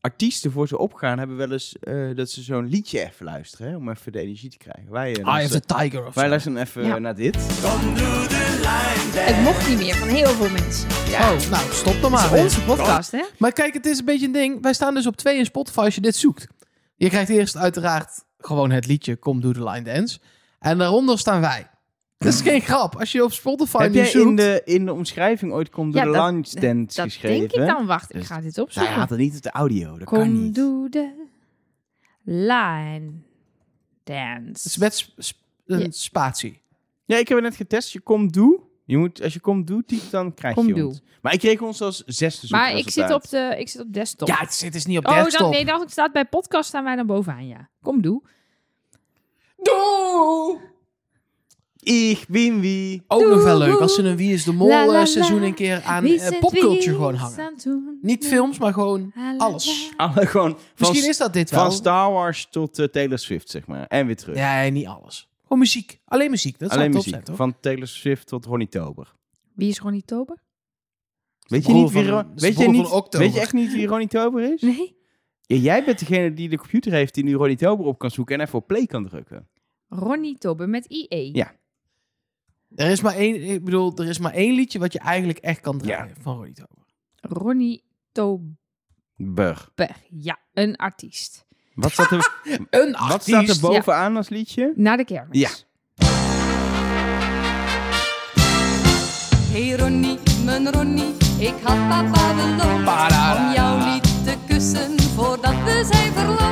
artiesten voor ze opgaan hebben wel eens eh, dat ze zo'n liedje even luisteren, hè, om even de energie te krijgen. Wij, eh, Eye of the Tiger of wij zo. luisteren even Ja. eh, naar dit. Het mocht niet meer van heel veel mensen. Oh, nou, stop dan maar. Het is onze podcast, hè? Maar kijk, het is een beetje een ding. Wij staan dus op twee in Spotify als je dit zoekt. Je krijgt eerst uiteraard gewoon het liedje Kom Doe de Line Dance. En daaronder staan wij. Dat is geen grap. Als je op Spotify Heb jij zoekt... in de, in de omschrijving ooit Kom Doe Ja, de dat- Lunch Dance Dat geschreven? denk ik dan. Wacht, ik Dus- ga dit opzoeken. had het niet op de audio, dat kan Kom, niet. doe de line dance. Het is met sp- sp- een spatie. Ja, ik heb het net getest. Je Kom Doe. Je moet, als je Kom Doe typt, dan krijg Kom je Doe. ons. Maar ik kreeg ons als zesde maar ik zit, op de, ik zit op desktop. Ja, het zit dus niet op oh, desktop. dan, nee, dan staat bij podcast staan wij dan bovenaan, ja. Kom, doe. Doe! Ik ben wie. Ook nog wel leuk als ze een Wie is de Mol La, la, eh, seizoen een keer aan zit popculture gewoon hangen. Niet films, maar gewoon La, la, alles. Alle gewoon van, Misschien is dat dit wel. van Star Wars tot eh, Taylor Swift, zeg maar. En weer terug. Ja, niet alles. Gewoon muziek. Alleen muziek. Dat Alleen top muziek. zijn, toch? van Taylor Swift tot Ronnie Tober. Wie is Ronnie Tober? Weet je, niet wie van- weet, je niet, weet je echt niet wie Ronnie Tober is? Nee. Ja, jij bent degene die de computer heeft die nu Ronnie Tober op kan zoeken en even op play kan drukken. Ronnie Tober met IE. Ja. Er is maar één, ik bedoel, er is maar één liedje wat je eigenlijk echt kan draaien van Ronnie Tober. Ronnie Tober. Ja, een artiest. Wat staat er, Een wat staat er bovenaan als liedje? Na de kermis. Ja. Hey Ronnie, mijn Ronnie, ik had papa beloofd om jou niet te kussen voordat we zijn verloofd.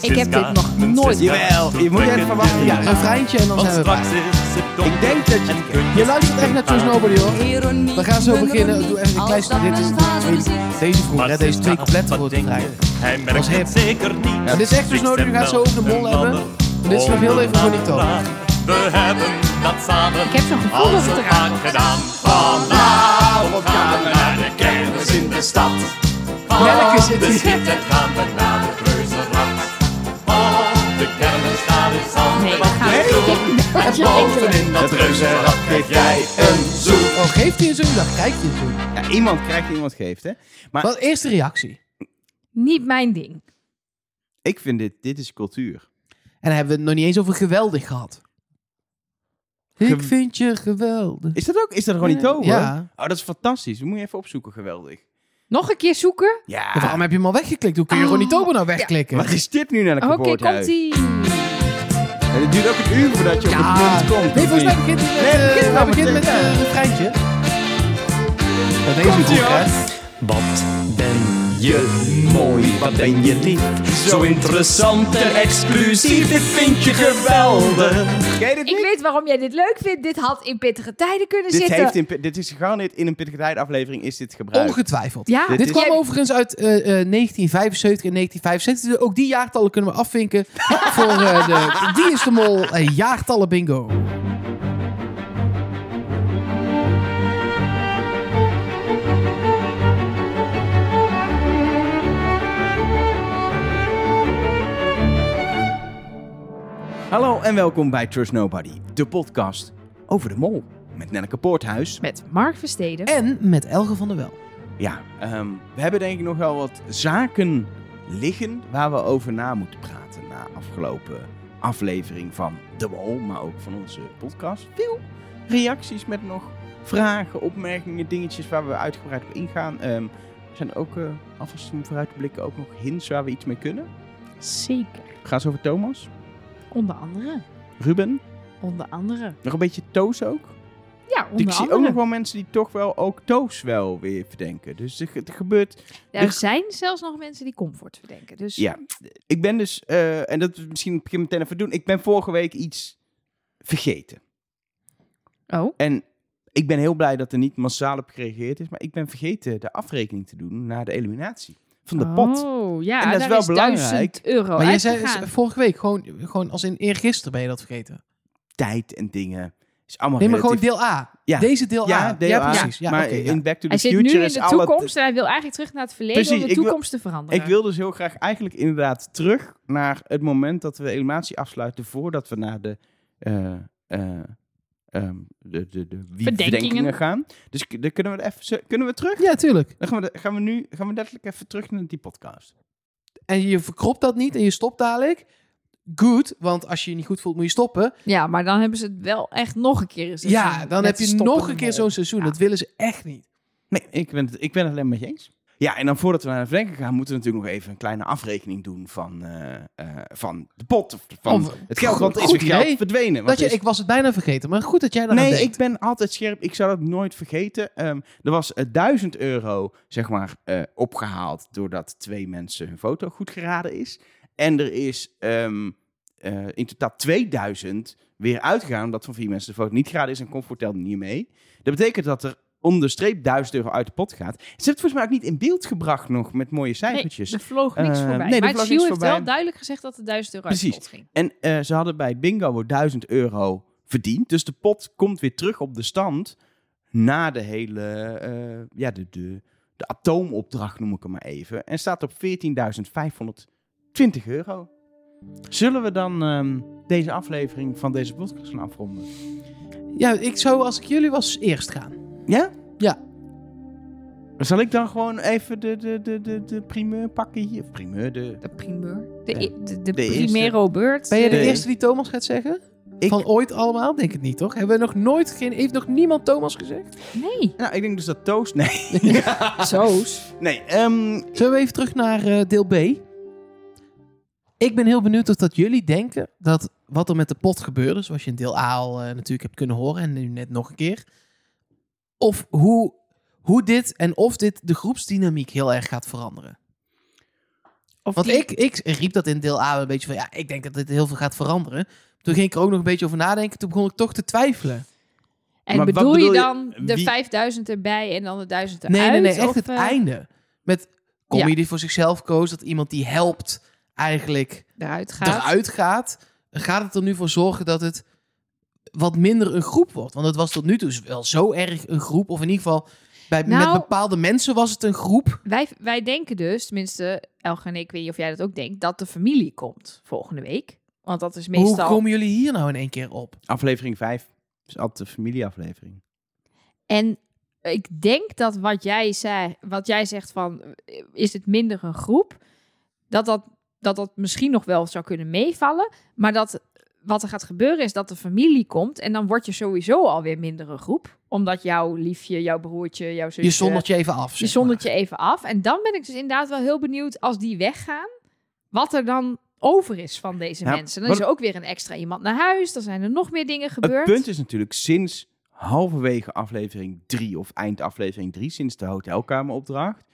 Ik heb dit nog nooit Jawel, je moet even wachten. Ja, een refreintje en dan zijn we bij. Ik denk dat je het. Je luistert echt net zoals Nobody hoor. We gaan zo beginnen. Doe even een als klein. Dit is deze vroeger, hè? deze twee coupletten voor draaien. Hij Dat is hip. het zeker niet. Maar dit is echt dus nodig. Je gaat zo over de mol hebben. En dit is nog heel even Tober. We hebben dat samen Ik heb zo'n gevoel dat het eraan gedaan. Vanavond gaan we naar de kermis in de stad. Welke Van zit de hier? gaan we naar En bovenin dat reuzenrad geef jij een zoen. Oh, geeft hij een zoen? Dan krijg je een zoen. Ja, iemand krijgt, iemand geeft, hè. Maar Wat eerste reactie? Niet mijn ding. ik vind dit, dit is cultuur. En dan hebben we het nog niet eens over geweldig gehad. Ik vind je geweldig. Is dat ook? Is dat Ronnie Ja. Tober? Ja. Oh, dat is fantastisch. Dat moet je even opzoeken. Geweldig. Nog een keer zoeken? Ja. Ja, waarom heb je hem al weggeklikt? Hoe kun je Oh, Ronnie Tober nou wegklikken? Wat is dit nu naar een Oké, geboortehuis? komt-ie. En het duurt ook een uur voordat je op het punt komt. nee, volgens mij begint hij met, Nee, eh, hij maar begint met eh, een refreintje. Dat deze goed, hè? Wat ben je mooi, wat ben je lief. Zo interessant en exclusief, dit vind je geweldig. Ken je dit Ik weet waarom jij dit leuk vindt. Dit had in pittige tijden kunnen Dit, zitten. heeft in, dit is gegarandeerd in een pittige tijd aflevering is dit gebruikt. Ongetwijfeld. Ja, Dit Dit is- kwam Jij- overigens uit eh, eh, 1975 en 1975. Dus Ook die jaartallen kunnen we afvinken voor eh, de Wie is de Mol eh, jaartallen bingo. Hallo en welkom bij Trust Nobody, de podcast over de mol. Met Nelleke Poorthuis. Met Mark Versteden. En met Elge van der Wel. Ja, ehm, we hebben denk ik nog wel wat zaken liggen waar we over na moeten praten na afgelopen aflevering van De Mol, maar ook van onze podcast. Veel reacties met nog vragen, opmerkingen, dingetjes waar we uitgebreid op ingaan. Ehm, er zijn ook, eh, alvast om vooruit te blikken, ook nog hints waar we iets mee kunnen. Zeker. Gaat het over Thomas? Onder andere. Ruben? Onder andere. Nog een beetje Toos ook? Ja, onder ik zie ook nog wel mensen die toch wel ook Toos wel weer verdenken. Dus er, er gebeurt... Er er- zijn zelfs nog mensen die comfort verdenken. Dus Ja, ik ben dus... eh, en dat is misschien begin meteen even doen. Ik ben vorige week iets vergeten. Oh, En ik ben heel blij dat er niet massaal op gereageerd is. Maar ik ben vergeten de afrekening te doen na de eliminatie van de pot. Oh, ja, En dat is wel belangrijk. 1000 euro maar jij zei vorige week, gewoon, gewoon als in eergisteren ben je dat vergeten. Tijd en dingen. Is allemaal Nee, maar gewoon deel A. Ja. Deze deel Ja, A. deel ja, precies. Ja, maar in Back to the Hij zit Future nu in is de toekomst en hij wil eigenlijk terug naar het verleden Precies, om de wil- toekomst te veranderen. Ik wil dus heel graag eigenlijk inderdaad terug naar het moment dat we de eliminatie afsluiten voordat we naar de, eh, eh, ehm, de, de, de wie- Verdenkingen. verdenkingen gaan. Dus kunnen we er even, kunnen we terug? Ja, tuurlijk. Dan gaan we, de- gaan we nu gaan we letterlijk even terug naar die podcast. en je verkropt dat niet en je stopt dadelijk, good. Want als je je niet goed voelt, moet je stoppen. Ja, maar dan hebben ze het wel echt nog een keer een seizoen Ja, dan heb je nog een keer zo'n seizoen. Ja. Dat willen ze echt niet. Nee, ik ben, het, ik ben het alleen met je eens. Ja, en dan voordat we naar de verdenking gaan, moeten we natuurlijk nog even een kleine afrekening doen van, eh, eh, van de pot. Of van het geld, want is weer geld verdwenen. Dat je, is- ik was het bijna vergeten, maar goed dat jij daar Nee, denkt. ik ben altijd scherp. Ik zou dat nooit vergeten. Ehm, er was eh, 1000 euro, zeg maar, eh, opgehaald doordat twee mensen hun foto goed geraden is. En er is ehm, eh, in totaal 2000 weer uitgegaan omdat van vier mensen de foto niet geraden is en Comfort telde niet mee. Dat betekent dat er om de streep 1000 euro uit de pot gaat. Ze hebben het volgens mij ook niet in beeld gebracht nog met mooie cijfertjes. Nee, er vloog niks Eh, voorbij. nee, maar niks heeft voorbij. wel duidelijk gezegd dat er 1000 euro uit de pot ging. En eh, ze hadden bij bingo 1000 euro verdiend. Dus de pot komt weer terug op de stand na de hele, eh, ja, de, de, de atoomopdracht noem ik hem maar even. En staat op 14.520 euro. Zullen we dan ehm, deze aflevering van deze podcast gaan afronden? Ja, ik zou als ik jullie was eerst gaan. Ja? Ja. Zal ik dan gewoon even de, de, de, de, de primeur pakken hier? Of primeur, de... De primeur. De, de, de, primero beurt. Ben je de eerste die Thomas gaat zeggen? Ik- Van ooit allemaal? Denk het niet, toch? Hebben we nog nooit geen... Heeft nog niemand Thomas gezegd? Nee, Nou, ik denk dus dat Toast... Nee. zo's. nee, ehm, Zullen we even terug naar eh, deel B? Ik ben heel benieuwd of dat jullie denken dat wat er met de pot gebeurde, zoals je in deel A al eh, natuurlijk hebt kunnen horen en nu net nog een keer, of hoe, hoe dit en of dit de groepsdynamiek heel erg gaat veranderen. Of Want die- ik, ik riep dat in deel A een beetje van, ja, ik denk dat dit heel veel gaat veranderen. Toen ging ik er ook nog een beetje over nadenken, toen begon ik toch te twijfelen. En Maar bedoel, bedoel je je? dan de Wie- 5000 erbij en dan de 1000 Nee, eruit? nee, nee, echt Of, het eh, einde. Met Comedy Ja. die voor zichzelf koos, dat iemand die helpt eigenlijk Eruit gaat. eruit gaat, gaat het er nu voor zorgen dat het wat minder een groep wordt. Want het was tot nu toe wel zo erg een groep, of in ieder geval bij, Nou- met bepaalde mensen was het een groep. Wij, wij denken dus, tenminste, Elge en ik, weet niet of jij dat ook denkt, dat de familie komt volgende week. Want dat is Hoe meestal... komen jullie hier nou in één keer op? aflevering 5 is altijd de familieaflevering. En ik denk dat wat jij zei, wat jij zegt van, is het minder een groep? Dat dat, dat dat misschien nog wel zou kunnen meevallen. Maar dat wat er gaat gebeuren is dat de familie komt. En dan word je sowieso alweer minder een groep. Omdat jouw liefje, jouw broertje, jouw zusje... Je zondert je even af. Je zondert maar. je even af. En dan ben ik dus inderdaad wel heel benieuwd als die weggaan. Wat er dan over is van deze Ja, mensen. Dan is er ook weer een extra iemand naar huis. Dan zijn er nog meer dingen gebeurd. Het punt is natuurlijk sinds halverwege aflevering 3 of eind aflevering 3, sinds de hotelkameropdracht,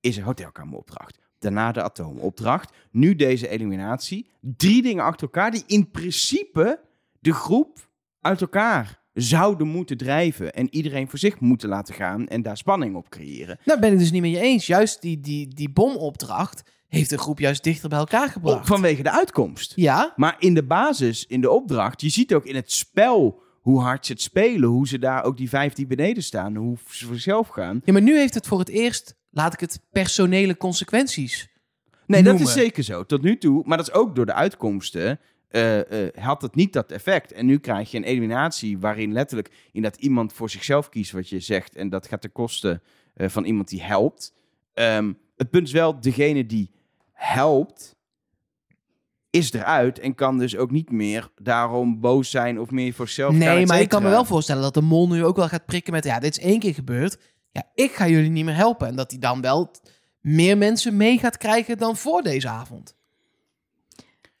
is er hotelkameropdracht. Daarna de atoomopdracht. Nu deze eliminatie. Drie dingen achter elkaar die in principe de groep uit elkaar zouden moeten drijven. En iedereen voor zich moeten laten gaan en daar spanning op creëren. Nou ben ik dus niet met je eens. Juist die, die, die bomopdracht heeft de groep juist dichter bij elkaar gebracht. Vanwege de uitkomst. Ja, Maar in de basis, in de opdracht, je ziet ook in het spel hoe hard ze het spelen. Hoe ze daar ook die vijf die beneden staan, hoe ze voor zichzelf gaan. ja, maar nu heeft het voor het eerst, laat ik het, personele consequenties. Nee, dat is zeker zo. Tot nu toe, maar dat is ook door de uitkomsten. eh, eh, had het niet dat effect. En nu krijg je een eliminatie waarin letterlijk in dat iemand voor zichzelf kiest wat je zegt. En dat gaat ten koste eh, van iemand die helpt. Ehm, het punt is wel, degene die helpt, is eruit. En kan dus ook niet meer daarom boos zijn of meer voor zichzelf Nee, maar ik kan me wel voorstellen dat de mol nu ook wel gaat prikken met... Ja, dit is één keer gebeurd. Ja, ik ga jullie niet meer helpen. En dat hij dan wel meer mensen mee gaat krijgen dan voor deze avond.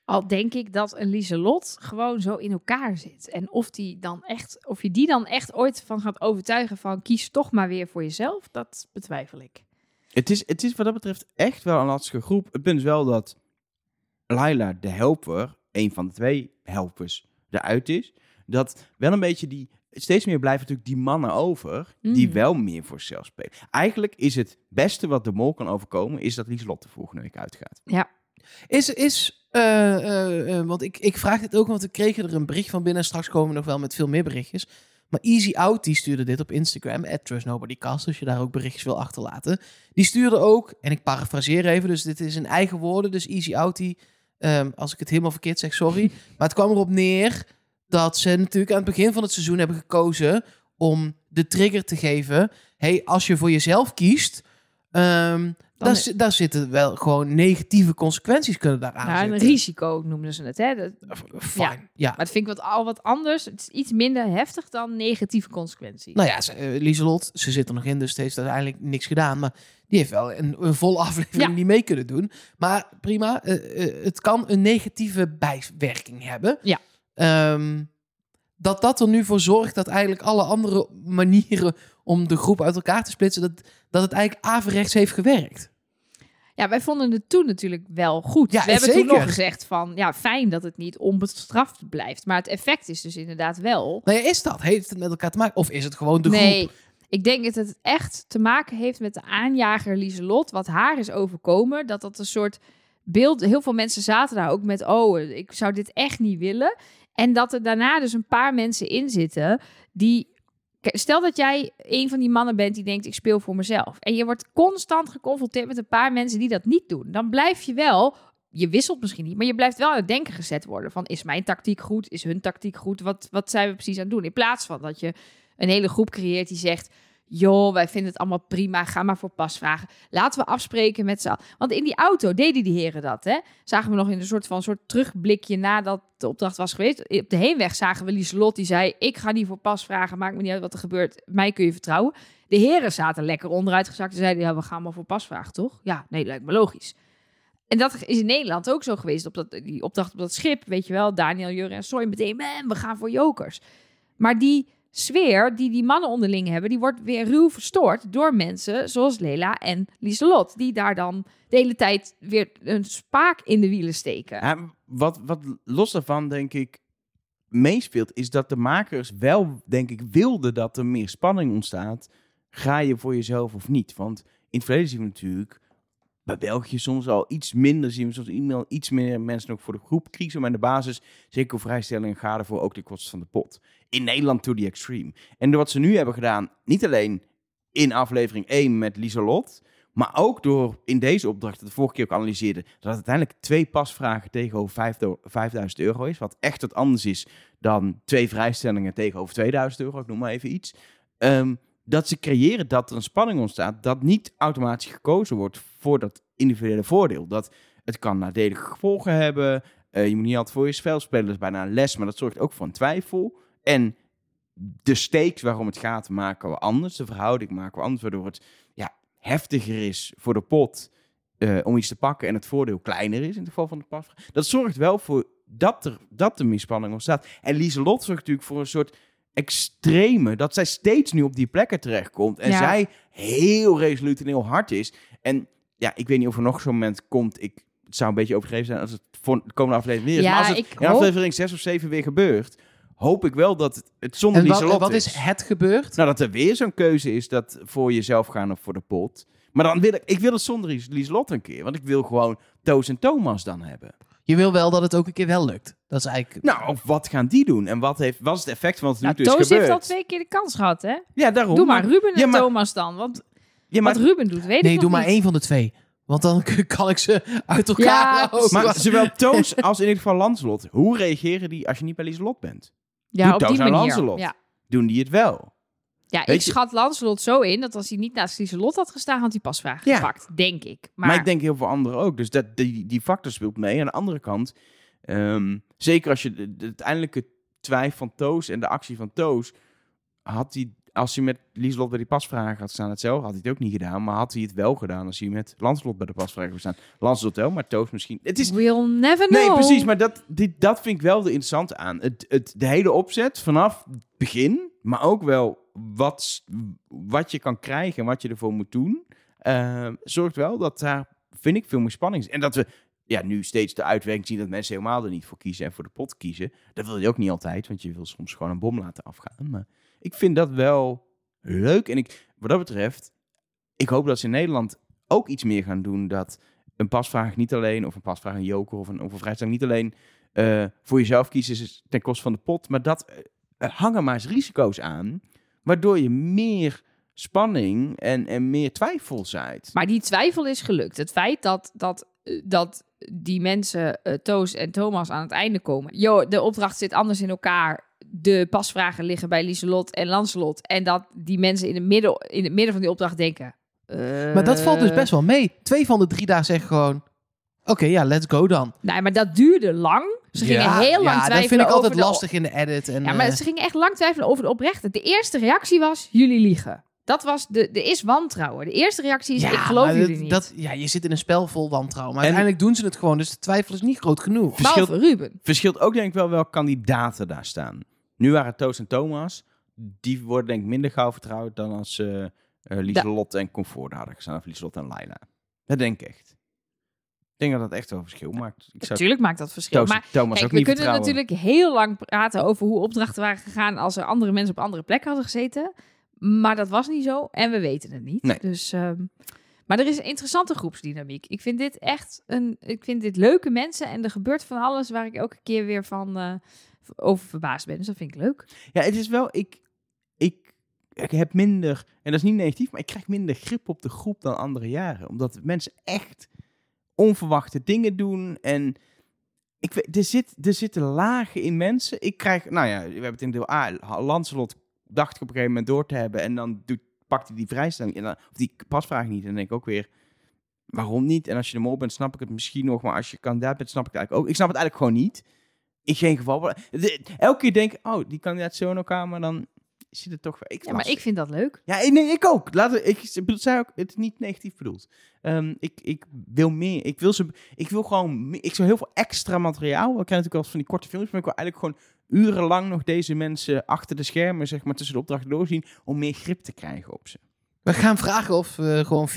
Al denk ik dat een Lieselot gewoon zo in elkaar zit. En of, die dan echt, of je die dan echt ooit van gaat overtuigen van kies toch maar weer voor jezelf, dat betwijfel ik. Het is, het is wat dat betreft echt wel een lastige groep. Het punt is wel dat Laila, de helper, een van de twee helpers, eruit is. Dat wel een beetje die... Steeds meer blijven natuurlijk die mannen over die Mhm. wel meer voor zichzelf spelen. Eigenlijk is het beste wat de mol kan overkomen, is dat Lieselotte volgende week uitgaat. Is, is eh, eh, eh, want ik, ik vraag dit ook, want we kregen er een bericht van binnen. Straks komen we nog wel met veel meer berichtjes. Maar Easy Out, die stuurde dit op Instagram, at TrustNobodyCast, als je daar ook berichtjes wil achterlaten. Die stuurde ook, en ik parafraseer even, dus dit is in eigen woorden, dus Easy Out, die, ehm, als ik het helemaal verkeerd zeg, sorry. Maar het kwam erop neer dat ze natuurlijk aan het begin van het seizoen hebben gekozen om de trigger te geven. hey, als je voor jezelf kiest, Dan Daar, daar zitten wel gewoon negatieve consequenties kunnen daar aan nou, een risico noemden ze het. Hè? Dat, Fijn. Ja. maar dat vind ik wat, al wat anders. Het is iets minder heftig dan negatieve consequenties. Nou ja, ze, eh, Lieselot, ze zit er nog in, dus ze heeft uiteindelijk niks gedaan. Maar die heeft wel een, een volle aflevering Ja. die mee kunnen doen. Maar prima, eh, eh, het kan een negatieve bijwerking hebben. Ja. Ehm, dat dat er nu voor zorgt dat eigenlijk alle andere manieren om de groep uit elkaar te splitsen, dat, dat het eigenlijk averechts heeft gewerkt. Ja, wij vonden het toen natuurlijk wel goed. Ja, we hebben toen nog gezegd van, ja, fijn dat het niet onbestraft blijft. Maar het effect is dus inderdaad wel... Nou ja, is dat? Heeft het met elkaar te maken? Of is het gewoon de nee, groep? ik denk dat het echt te maken heeft met de aanjager Lieselot. Wat haar is overkomen. Dat dat een soort beeld... Heel veel mensen zaten daar ook met... Oh, ik zou dit echt niet willen. En dat er daarna dus een paar mensen in zitten die... Stel dat jij een van die mannen bent die denkt, ik speel voor mezelf. En je wordt constant geconfronteerd met een paar mensen die dat niet doen. Dan blijf je wel, je wisselt misschien niet, maar je blijft wel aan het denken gezet worden. Van, is mijn tactiek goed? Is hun tactiek goed? Wat, wat zijn we precies aan het doen? In plaats van dat je een hele groep creëert die zegt... joh, wij vinden het allemaal prima, ga maar voor pasvragen. Laten we afspreken met z'n. Want in die auto deden die heren dat, hè? Zagen we nog in een soort van soort terugblikje nadat de opdracht was geweest. Op de heenweg zagen we Lieselot, die zei... ik ga niet voor pasvragen, maakt me niet uit wat er gebeurt. Mij kun je vertrouwen. De heren zaten lekker onderuitgezakt en zeiden... ja, we gaan maar voor pasvragen, toch? Ja, nee, lijkt me logisch. En dat is in Nederland ook zo geweest. Op dat, die opdracht op dat schip, weet je wel. Daniel, Jurre en Soy meteen, man, we gaan voor jokers. Maar die sfeer die die mannen onderling hebben... die wordt weer ruw verstoord door mensen zoals Lela en Lieselot. Die daar dan de hele tijd weer een spaak in de wielen steken. Wat, wat los daarvan, denk ik, meespeelt, is dat de makers wel, denk ik, wilden dat er meer spanning ontstaat. Ga je voor jezelf of niet? Want in het verleden zien we natuurlijk bij België soms al iets minder, zien we soms iets meer mensen ook voor de groep kiezen. Maar in de basis, zeker vrijstellingen, gaat ervoor ook de kosten van de pot. In Nederland to the extreme. En wat ze nu hebben gedaan, niet alleen in aflevering 1 met Lieselot, maar ook door in deze opdracht, de vorige keer ook analyseerde, dat uiteindelijk twee pasvragen tegenover 5000 euro is. Wat echt wat anders is dan twee vrijstellingen tegenover 2000 euro. Ik noem maar even iets. Ehm, dat ze creëren dat er een spanning ontstaat. Dat niet automatisch gekozen wordt voor dat individuele voordeel. Dat het kan nadelige gevolgen hebben. Eh, je moet niet altijd voor je spel spelen. Dat is bijna een les, maar dat zorgt ook voor een twijfel. En de stakes waarom het gaat maken we anders. De verhouding maken we anders. Waardoor het ja, heftiger is voor de pot eh, om iets te pakken. En het voordeel kleiner is in het geval van de pasvraag. Dat zorgt wel voor dat er, dat er ontstaat. En Lieselot zorgt natuurlijk voor een soort extreme. Dat zij steeds nu op die plekken terechtkomt. En Ja. zij heel resoluut en heel hard is. En ja, ik weet niet of er nog zo'n moment komt. Ik, het zou een beetje overdreven zijn als het voor de komende aflevering weer is. Ja, maar als het ik in aflevering 6 of 7 weer gebeurt, hoop ik wel dat het, het zonder Lieselot wat is het gebeurd? Nou, dat er weer zo'n keuze is dat voor jezelf gaan of voor de pot. Maar dan wil ik, ik wil het zonder Lies- Lieselot een keer. Want ik wil gewoon Toos en Thomas dan hebben. Je wil wel dat het ook een keer wel lukt. Dat is eigenlijk... Nou, of wat gaan die doen? En wat, heeft, wat is het effect van wat Nou, nu is Toos gebeurd? heeft al twee keer de kans gehad, hè? Ja, daarom. Doe maar Ruben en Ja, maar- Thomas dan. Want Ja, maar, wat Ruben doet, weet nee, ik doe nog maar niet. één van de twee. Want dan kan ik ze uit elkaar Ja, houden. maar zowel Toos als in ieder geval Lancelot. Hoe reageren die als je niet bij Lieselot bent? Ja, Doe op Toos die en manier. Lancelot. Ja, Doen die het wel? Ja Weet ik je- schat Lancelot zo in dat als hij niet naast Lieselot had gestaan, had hij pasvraag Ja. gepakt. Denk ik. Maar, Maar, ik denk heel veel anderen ook. Dus dat, die, die factor speelt mee. Aan de andere kant, ehm, zeker als je de, de uiteindelijke twijfel van Toos en de actie van Toos, had hij, als hij met Lieselot bij die pasvragen had staan, hetzelfde had hij het ook niet gedaan. Maar had hij het wel gedaan als hij met Lancelot bij de pasvragen had staan. Lancelot wel, maar Toos misschien. Het is, we'll never know. Nee, precies. Maar dat, dit, dat vind ik wel de interessante aan. Het, het, de hele opzet vanaf begin, maar ook wel wat, wat je kan krijgen en wat je ervoor moet doen, eh, zorgt wel dat daar, vind ik, veel meer spanning is. En dat we ja, nu steeds de uitwerking zien dat mensen helemaal er niet voor kiezen en voor de pot kiezen. Dat wil je ook niet altijd, want je wil soms gewoon een bom laten afgaan. Maar ik vind dat wel leuk. En ik, wat dat betreft, ik hoop dat ze in Nederland ook iets meer gaan doen dat een pasvraag niet alleen, of een pasvraag een joker of een, of een vrijstelling niet alleen eh, voor jezelf kiezen is ten koste van de pot, maar dat eh, er hangen maar eens risico's aan, waardoor je meer spanning en, en meer twijfel zaait. Maar die twijfel is gelukt. Het feit dat, dat, eh, dat die mensen, eh, Toos en Thomas, aan het einde komen. Jo, de opdracht zit anders in elkaar. De pasvragen liggen bij Lieselot en Lancelot. En dat die mensen in het midden, in het midden van die opdracht denken... Maar dat valt dus best wel mee. Twee van de drie daar zeggen gewoon... Oké, ja, let's go dan. Nee, maar dat duurde lang. Ze gingen ja, heel lang ja, twijfelen dat vind ik altijd de- lastig in de edit. En, Ja, maar eh, ze gingen echt lang twijfelen over de oprechte. De eerste reactie was, jullie liegen. Dat was, de, er is wantrouwen. De eerste reactie is, ja, ik geloof jullie dat- niet. Dat, ja, je zit in een spel vol wantrouwen. Maar En- uiteindelijk doen ze het gewoon. Dus de twijfel is niet groot genoeg. verschilt- Ruben. Verschilt ook denk ik wel welke kandidaten daar staan. Nu waren Toos en Thomas. Die worden denk ik minder gauw vertrouwd dan als uh, Lieselot en Comfort hadden gestaan. Of Lieselot en Laila. Dat denk ik echt. Ik denk dat dat echt wel verschil maakt. Ik zou Natuurlijk maakt dat verschil. Toos, Maar Thomas kijk, ook we niet kunnen vertrouwen. natuurlijk heel lang praten over hoe opdrachten waren gegaan als er andere mensen op andere plekken hadden gezeten. Maar dat was niet zo en we weten het niet. Nee. Dus, ehm, maar er is een interessante groepsdynamiek. Ik vind dit echt een. Ik vind dit leuke mensen en er gebeurt van alles waar ik elke keer weer van eh, over verbaasd ben. Dus dat vind ik leuk. Ja, het is wel... Ik, ik, ik heb minder... En dat is niet negatief, maar ik krijg minder grip op de groep dan andere jaren. Omdat mensen echt onverwachte dingen doen. En ik weet, er, zit, er zitten lagen in mensen. Ik krijg... Nou ja, we hebben het in deel A. Lancelot dacht ik op een gegeven moment door te hebben. En dan doet, pakt hij die vrijstelling. En dan, of die pasvraag niet. En dan denk ik ook weer... Waarom niet? En als je de mol bent, snap ik het misschien nog. Maar als je kandidaat bent, snap ik het eigenlijk ook. Ik snap het eigenlijk gewoon niet. In geen geval. Elke keer denk ik, oh, die kandidaat zo in elkaar, maar dan zit het toch... Ik, Ja, maar ik vind dat leuk. Ja, nee, ik ook. Laten, ik ik bedoel, zei ook, het is niet negatief bedoeld. Ehm, ik, ik wil meer. Ik wil, ze, ik wil gewoon... Ik zou heel veel extra materiaal... We krijgen natuurlijk wel van die korte filmpjes, maar ik wil eigenlijk gewoon urenlang nog deze mensen achter de schermen, zeg maar, tussen de opdrachten doorzien, om meer grip te krijgen op ze. We gaan vragen of we gewoon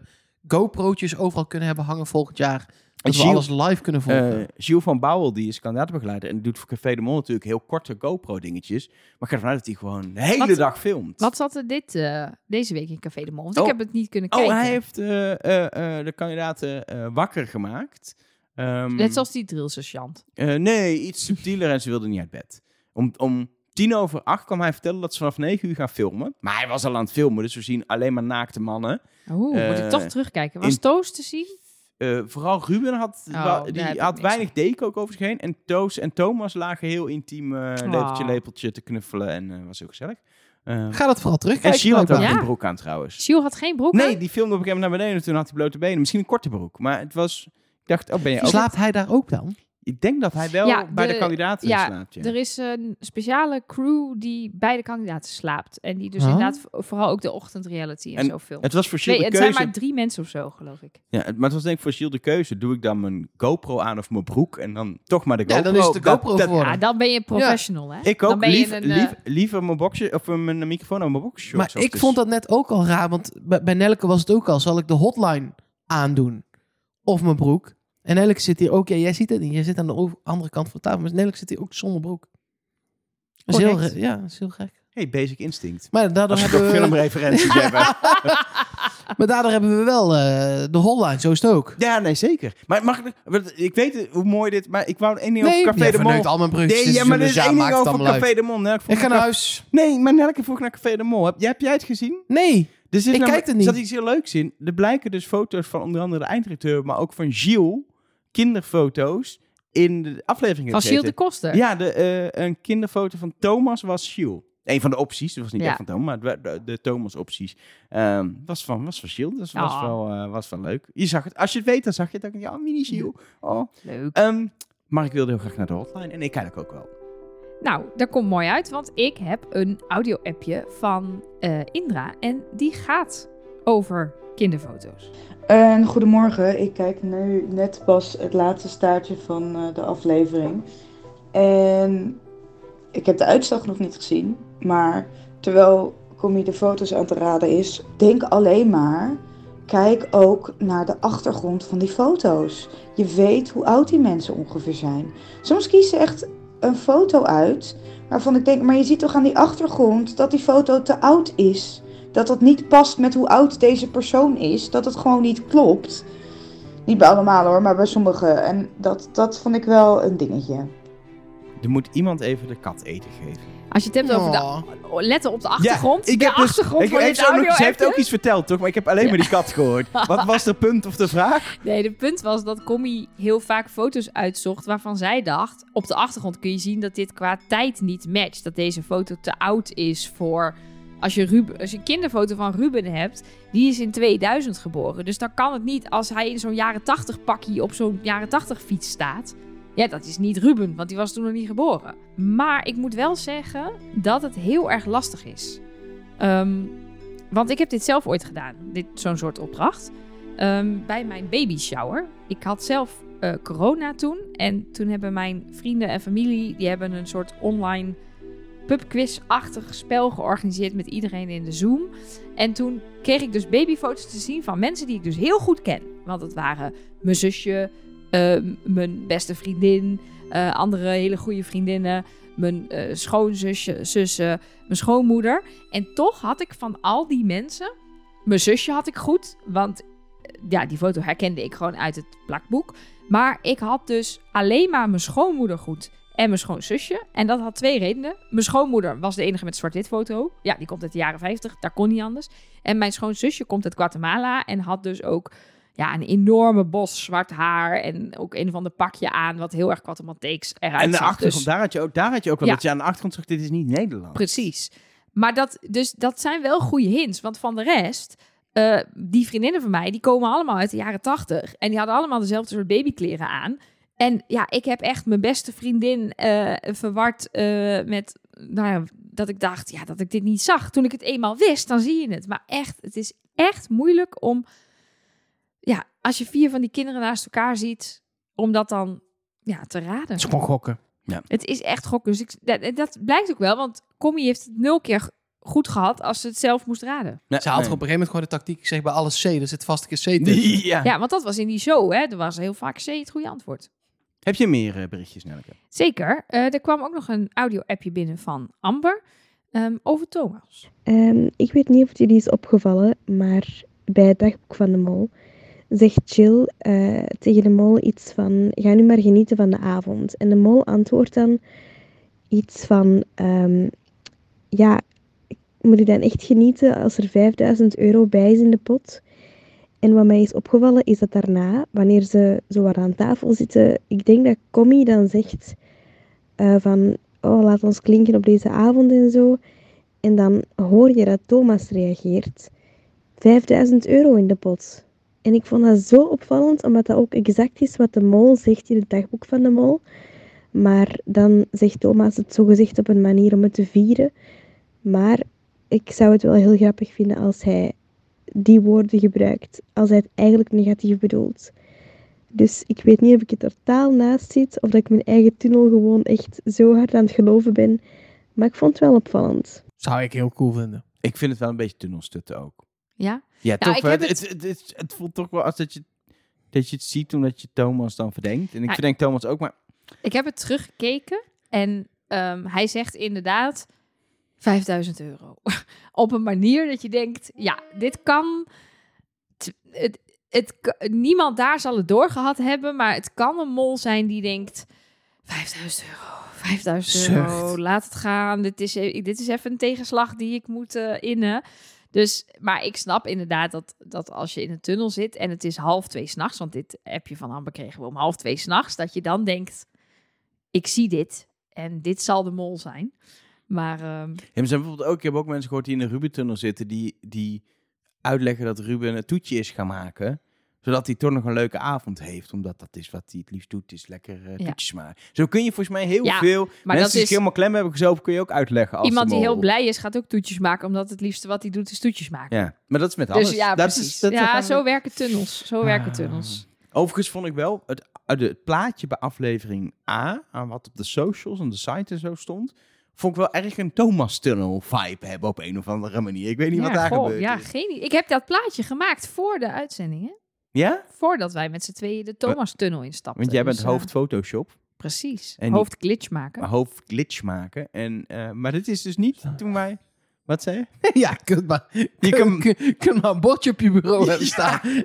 24-7 GoPro'tjes overal kunnen hebben hangen volgend jaar. Dat we Gilles- alles live kunnen volgen. Eh Gilles van Bouwel, die is kandidaatbegeleider en doet voor Café de Mol natuurlijk heel korte GoPro-dingetjes. Maar ik ga ervan uit dat hij gewoon de hele Wat- dag filmt. Wat zat er dit, eh, deze week in Café de Mol? Want Oh. ik heb het niet kunnen Oh, kijken. hij heeft eh, eh, eh, de kandidaten eh, wakker gemaakt. Ehm, Net zoals die drillsergeant. eh, nee, iets subtieler en ze wilde niet uit bed. Om, om tien over acht kwam hij vertellen dat ze vanaf negen uur gaan filmen. Maar hij was al aan het filmen, dus we zien alleen maar naakte mannen. Oeh, moet ik Eh, toch terugkijken. Was in- Toos te zien? Eh, vooral Ruben had, Oh, die had weinig deken ook over zich heen. En Toos en Thomas lagen heel intiem eh lepeltje, Oh. lepeltje te knuffelen en eh, was heel gezellig. Eh, Ga dat vooral terug. en Gilles had ook geen broek aan trouwens. Gilles had geen broek Nee, aan? die filmde op een gegeven moment naar beneden. Toen had hij blote benen. Misschien een korte broek. Maar het was... Ik dacht, oh, ben je ook... Slaapt hij daar ook dan? Ik denk dat hij wel Ja, bij de, de- kandidaten ja, slaapt. Ja. Er is een speciale crew die bij de kandidaten slaapt. En die dus inderdaad vooral ook de ochtendreality en, En zo filmt. Het was voor Nee, Gilles het zijn keuze... maar drie mensen of zo, geloof ik. Ja, maar het was denk ik voor Gilles de keuze. Doe ik dan mijn GoPro aan of mijn broek? En dan toch maar de Ja, GoPro. dan is het de GoPro dat- geworden. Ja, dan ben je professional, hè? Ik ook. Dan ben je een, eh, lief, liever mijn boxje of mijn microfoon aan mijn boxje. Maar ik vond dat net ook al raar, want bij, bij Nelke was het ook al. Zal ik de hotline aandoen? Of mijn broek? En Nelke zit hier ook. Ja, jij ziet het niet. Jij zit aan de andere kant van de tafel. Maar Nelke zit hier ook zonder broek. Dat is heel, re- ja, dat is heel gek. Hey, Basic Instinct. Maar daardoor, Als je toch hebben we, filmreferenties hebben. maar daardoor hebben we wel eh, de hotline. Zo is het ook. Ja, nee, zeker. Maar mag ik... Ik weet hoe mooi dit... Maar ik wou één ding Nee, over Café de Mol. verneukt al mijn bruggetjes. Nee, ja, maar er is één ding over Café de Mol. Nelke vroeg Ik ga naar huis. Nee, maar Nelke vroeg naar Café de Mol. Heb, jij- heb jij het gezien? Nee. Ik kijk het niet. Er zat iets heel leuks in. Er blijken dus foto's van onder andere de eindredacteur, maar ook van Gilles, kinderfoto's, in de aflevering Van Gilles de. Koster. Ja, de, eh, een kinderfoto van Thomas was Gilles. Een van de opties, dat was niet Ja. echt van Thomas, maar de, de, Thomas-opties. Ehm, was, van, was van Gilles, dus was, Oh. wel, eh, was wel leuk. Je zag het, als je het weet, dan zag je het ook. Ja, mini Gilles. Oh. Leuk. Ehm, maar ik wilde heel graag naar de hotline en ik eigenlijk ook wel. Nou, dat komt mooi uit, want ik heb een audio-appje van eh, Indra. En die gaat over kinderfoto's. En goedemorgen, ik kijk nu net pas het laatste staartje van eh, de aflevering. En ik heb de uitslag nog niet gezien, maar terwijl Commie de foto's aan het raden is, denk alleen maar, kijk ook naar de achtergrond van die foto's. Je weet hoe oud die mensen ongeveer zijn. Soms kiezen ze echt een foto uit waarvan ik denk, maar je ziet toch aan die achtergrond dat die foto te oud is dat dat niet past met hoe oud deze persoon is. Dat het gewoon niet klopt. Niet bij allemaal hoor, maar bij sommigen. En dat, dat vond ik wel een dingetje. Er moet iemand even de kat eten geven. Als je het hebt over Oh. de... Letten op de achtergrond. ik de heb dus- achtergrond ik, van heeft dit ze ook nog- Ze heeft ook iets verteld, toch? Maar ik heb alleen Ja. maar die kat gehoord. Wat was de punt of de vraag? Nee, de punt was dat Commie heel vaak foto's uitzocht waarvan zij dacht... Op de achtergrond kun je zien dat dit qua tijd niet matcht. Dat deze foto te oud is voor Als je, Ruben, als je een kinderfoto van Ruben hebt, die is in 2000 geboren. Dus dan kan het niet als hij in zo'n jaren 80 pakje op zo'n jaren 80 fiets staat. Ja, dat is niet Ruben, want die was toen nog niet geboren. Maar ik moet wel zeggen dat het heel erg lastig is. Ehm, want ik heb dit zelf ooit gedaan, dit, zo'n soort opdracht. Ehm, bij mijn baby shower. Ik had zelf eh, corona toen. En toen hebben mijn vrienden en familie... die hebben een soort online pubquiz-achtig spel georganiseerd... met iedereen in de Zoom. En toen kreeg ik dus babyfoto's te zien van mensen die ik dus heel goed ken. Want het waren mijn zusje, eh, mijn beste vriendin... eh, andere hele goede vriendinnen... mijn eh, schoonzusje, zussen, mijn schoonmoeder. En toch had ik van al die mensen... Mijn zusje had ik goed, want eh, ja, die foto herkende ik gewoon uit het plakboek. Maar ik had dus alleen maar mijn schoonmoeder goed en mijn schoonzusje. En dat had twee redenen. Mijn schoonmoeder was de enige met zwart-wit foto. Ja, die komt uit de jaren 50, daar kon niet anders. En mijn schoonzusje komt uit Guatemala en had dus ook ja, een enorme bos zwart haar en ook een van de pakje aan, wat heel erg Guatemalteeks eruit En de zag. achtergrond, Dus- daar, had je ook, daar had je ook wel Ja. dat je aan de achtergrond zag, dit is niet Nederland. Precies. Maar dat, dus, dat zijn wel goede hints. Want van de rest, eh, die vriendinnen van mij, die komen allemaal uit de jaren tachtig. En die hadden allemaal dezelfde soort babykleren aan. En ja, ik heb echt mijn beste vriendin eh, verward eh, met, nou ja, dat ik dacht, ja, dat ik dit niet zag. Toen ik het eenmaal wist, dan zie je het. Maar echt, het is echt moeilijk om, ja, als je vier van die kinderen naast elkaar ziet, om dat dan, ja, te raden. Het is gewoon gokken. Het is echt gokken. Dus ik, dat, dat blijkt ook wel, want Commie heeft het nul keer goed gehad als ze het zelf moest raden. Nee, Ze had nee. op een gegeven moment gewoon de tactiek. Ik zeg bij alles C, er zit vast een keer C tussen. Ja. Ja, want dat was in die show, hè. Er was heel vaak C het goede antwoord. Heb je meer eh, berichtjes, Nelke? Zeker. Eh, er kwam ook nog een audio-appje binnen van Amber ehm, over Thomas. Ehm, ik weet niet of het jullie is opgevallen, maar bij het dagboek van de mol zegt Jill eh, tegen de mol iets van: ga nu maar genieten van de avond. En de mol antwoordt dan iets van: ehm, ja, moet ik dan echt genieten als er 5000 euro bij is in de pot? En wat mij is opgevallen is dat daarna, wanneer ze zo wat aan tafel zitten, ik denk dat Commie dan zegt eh, van, oh laat ons klinken op deze avond en zo. En dan hoor je dat Thomas reageert. 5000 euro in de pot. En ik vond dat zo opvallend, omdat dat ook exact is wat de mol zegt in het dagboek van de mol. Maar dan zegt Thomas het zogezegd op een manier om het te vieren. Maar ik zou het wel heel grappig vinden als hij die woorden gebruikt, als hij het eigenlijk negatief bedoelt. Dus ik weet niet of ik er totaal naast zit, of dat ik mijn eigen tunnel gewoon echt zo hard aan het geloven ben. Maar ik vond het wel opvallend. Zou ik heel cool vinden. Ik vind het wel een beetje tunnelstutten ook. Ja? Ja, toch ik wel. heb Het, het- het, het, het, het voelt toch wel als dat je, dat je het ziet omdat je Thomas dan verdenkt. En ik Ja. verdenk Thomas ook, maar Ik heb het teruggekeken en ehm, hij zegt inderdaad 5000 euro. Op een manier dat je denkt, ja, dit kan... Het, het, niemand daar zal het doorgehad hebben, maar het kan een mol zijn die denkt... 5000 euro, 5000 euro, Zucht. laat het gaan. Dit is, e- dit is even een tegenslag die ik moet eh, innen. Dus, maar ik snap inderdaad dat, dat als je in een tunnel zit en het is half twee s'nachts, want dit appje van Amber kregen we om half twee s'nachts, dat je dan denkt, ik zie dit en dit zal de mol zijn. Maar ehm, Ja, maar zijn bijvoorbeeld ook, ik heb ook mensen gehoord die in de Ruben-tunnel zitten, die, die uitleggen dat Ruben een toetje is gaan maken, zodat hij toch nog een leuke avond heeft. Omdat dat is wat hij het liefst doet, is lekker eh, Ja. toetjes maken. Zo kun je volgens mij heel Ja, veel, maar mensen die is helemaal klem hebben gezopen, kun je ook uitleggen als iemand die heel blij is, gaat ook toetjes maken, omdat het liefste wat hij doet is toetjes maken. Ja, maar dat is met alles. Dus ja, dat precies. Is, dat ja, zo werken tunnels. Zo werken Ah. tunnels. Overigens vond ik wel het, uit het plaatje bij aflevering A, aan wat op de socials en de site en zo stond, vond ik wel erg een Thomas Tunnel vibe hebben op een of andere manier. Ik weet niet wat daar goh, gebeurt. ja, geen idee. Ik heb dat plaatje gemaakt voor de uitzending, hè? Ja? Voordat wij met z'n tweeën de Thomas-tunnel instapten. Want jij bent Dus, eh, hoofd Photoshop, Precies. En die- hoofd glitch maken. hoofd glitch maken. En, eh, maar dit is dus niet toen wij... Wat zei je? ja, je kunt maar, je kan- kun- maar een bordje op je bureau hebben staan.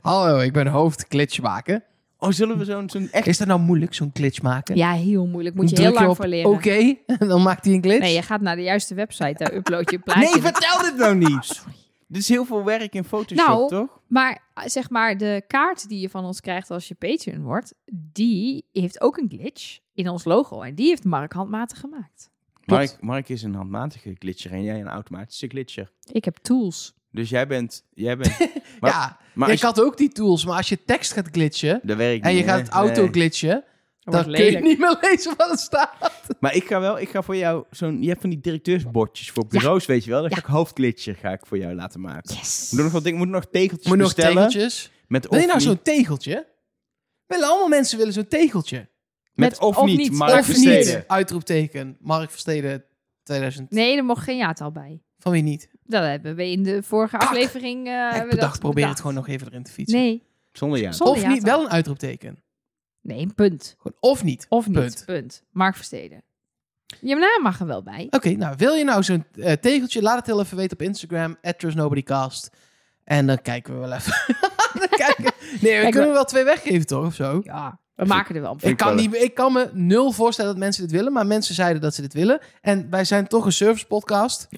Hallo, ik ben hoofd glitch maken. Oh, zullen we zo'n zo'n echt... Is dat nou moeilijk, zo'n glitch maken? Ja, heel moeilijk. Moet je Druk heel lang op voor leren. Oké, dan maakt hij een glitch. Nee, je gaat naar de juiste website, daar upload je een plaatje. Nee, vertel dit nou niet! Dit is heel veel werk in Photoshop, Nou, toch? Maar zeg maar, de kaart die je van ons krijgt als je Patreon wordt, die heeft ook een glitch in ons logo. En die heeft Mark handmatig gemaakt. Mark, Mark is een handmatige glitcher en jij een automatische glitcher. Ik heb tools. Dus jij bent... Jij bent maar, ja, maar ik je- had ook die tools, maar als je tekst gaat glitchen dat werkt en je gaat het auto Nee. glitchen, Dat dan kun je niet meer lezen wat er staat. Maar ik ga wel, ik ga voor jou zo'n... Je hebt van die directeursbordjes voor bureaus, weet je wel? Dan ga Ja. ik hoofdglitcher ga ik voor jou laten maken. Yes. Moet nog wat dingen, moet nog tegeltjes Moet nog bestellen. tegeltjes. Met Wil je nou zo'n tegeltje? Willen allemaal mensen willen zo'n tegeltje. met, met of, niet. Mark of Versteden. niet. Uitroepteken. Mark Versteden 2000. Nee, er mocht geen jaartal bij. Van wie niet? Dat hebben we in de vorige Kak. aflevering. eh, ik bedacht, dat probeer het gewoon nog even erin te fietsen. Nee, Zonder ja. Zonder of niet, wel een uitroepteken. nee, punt. Gewoon of niet. Of niet, Punt. punt. Mark Versteden. Je naam mag er wel bij. Oké, nou wil je nou zo'n eh, tegeltje? Laat het heel even weten op Instagram. @trustnobodycast. En dan kijken we wel even. Dan kijken- Nee, we Kijk, kunnen we- wel twee weggeven toch? Of zo? Ja, we maken er wel een Ik kan, niet, ik kan me nul voorstellen dat mensen dit willen, maar mensen zeiden dat ze dit willen. En wij zijn toch een service podcast.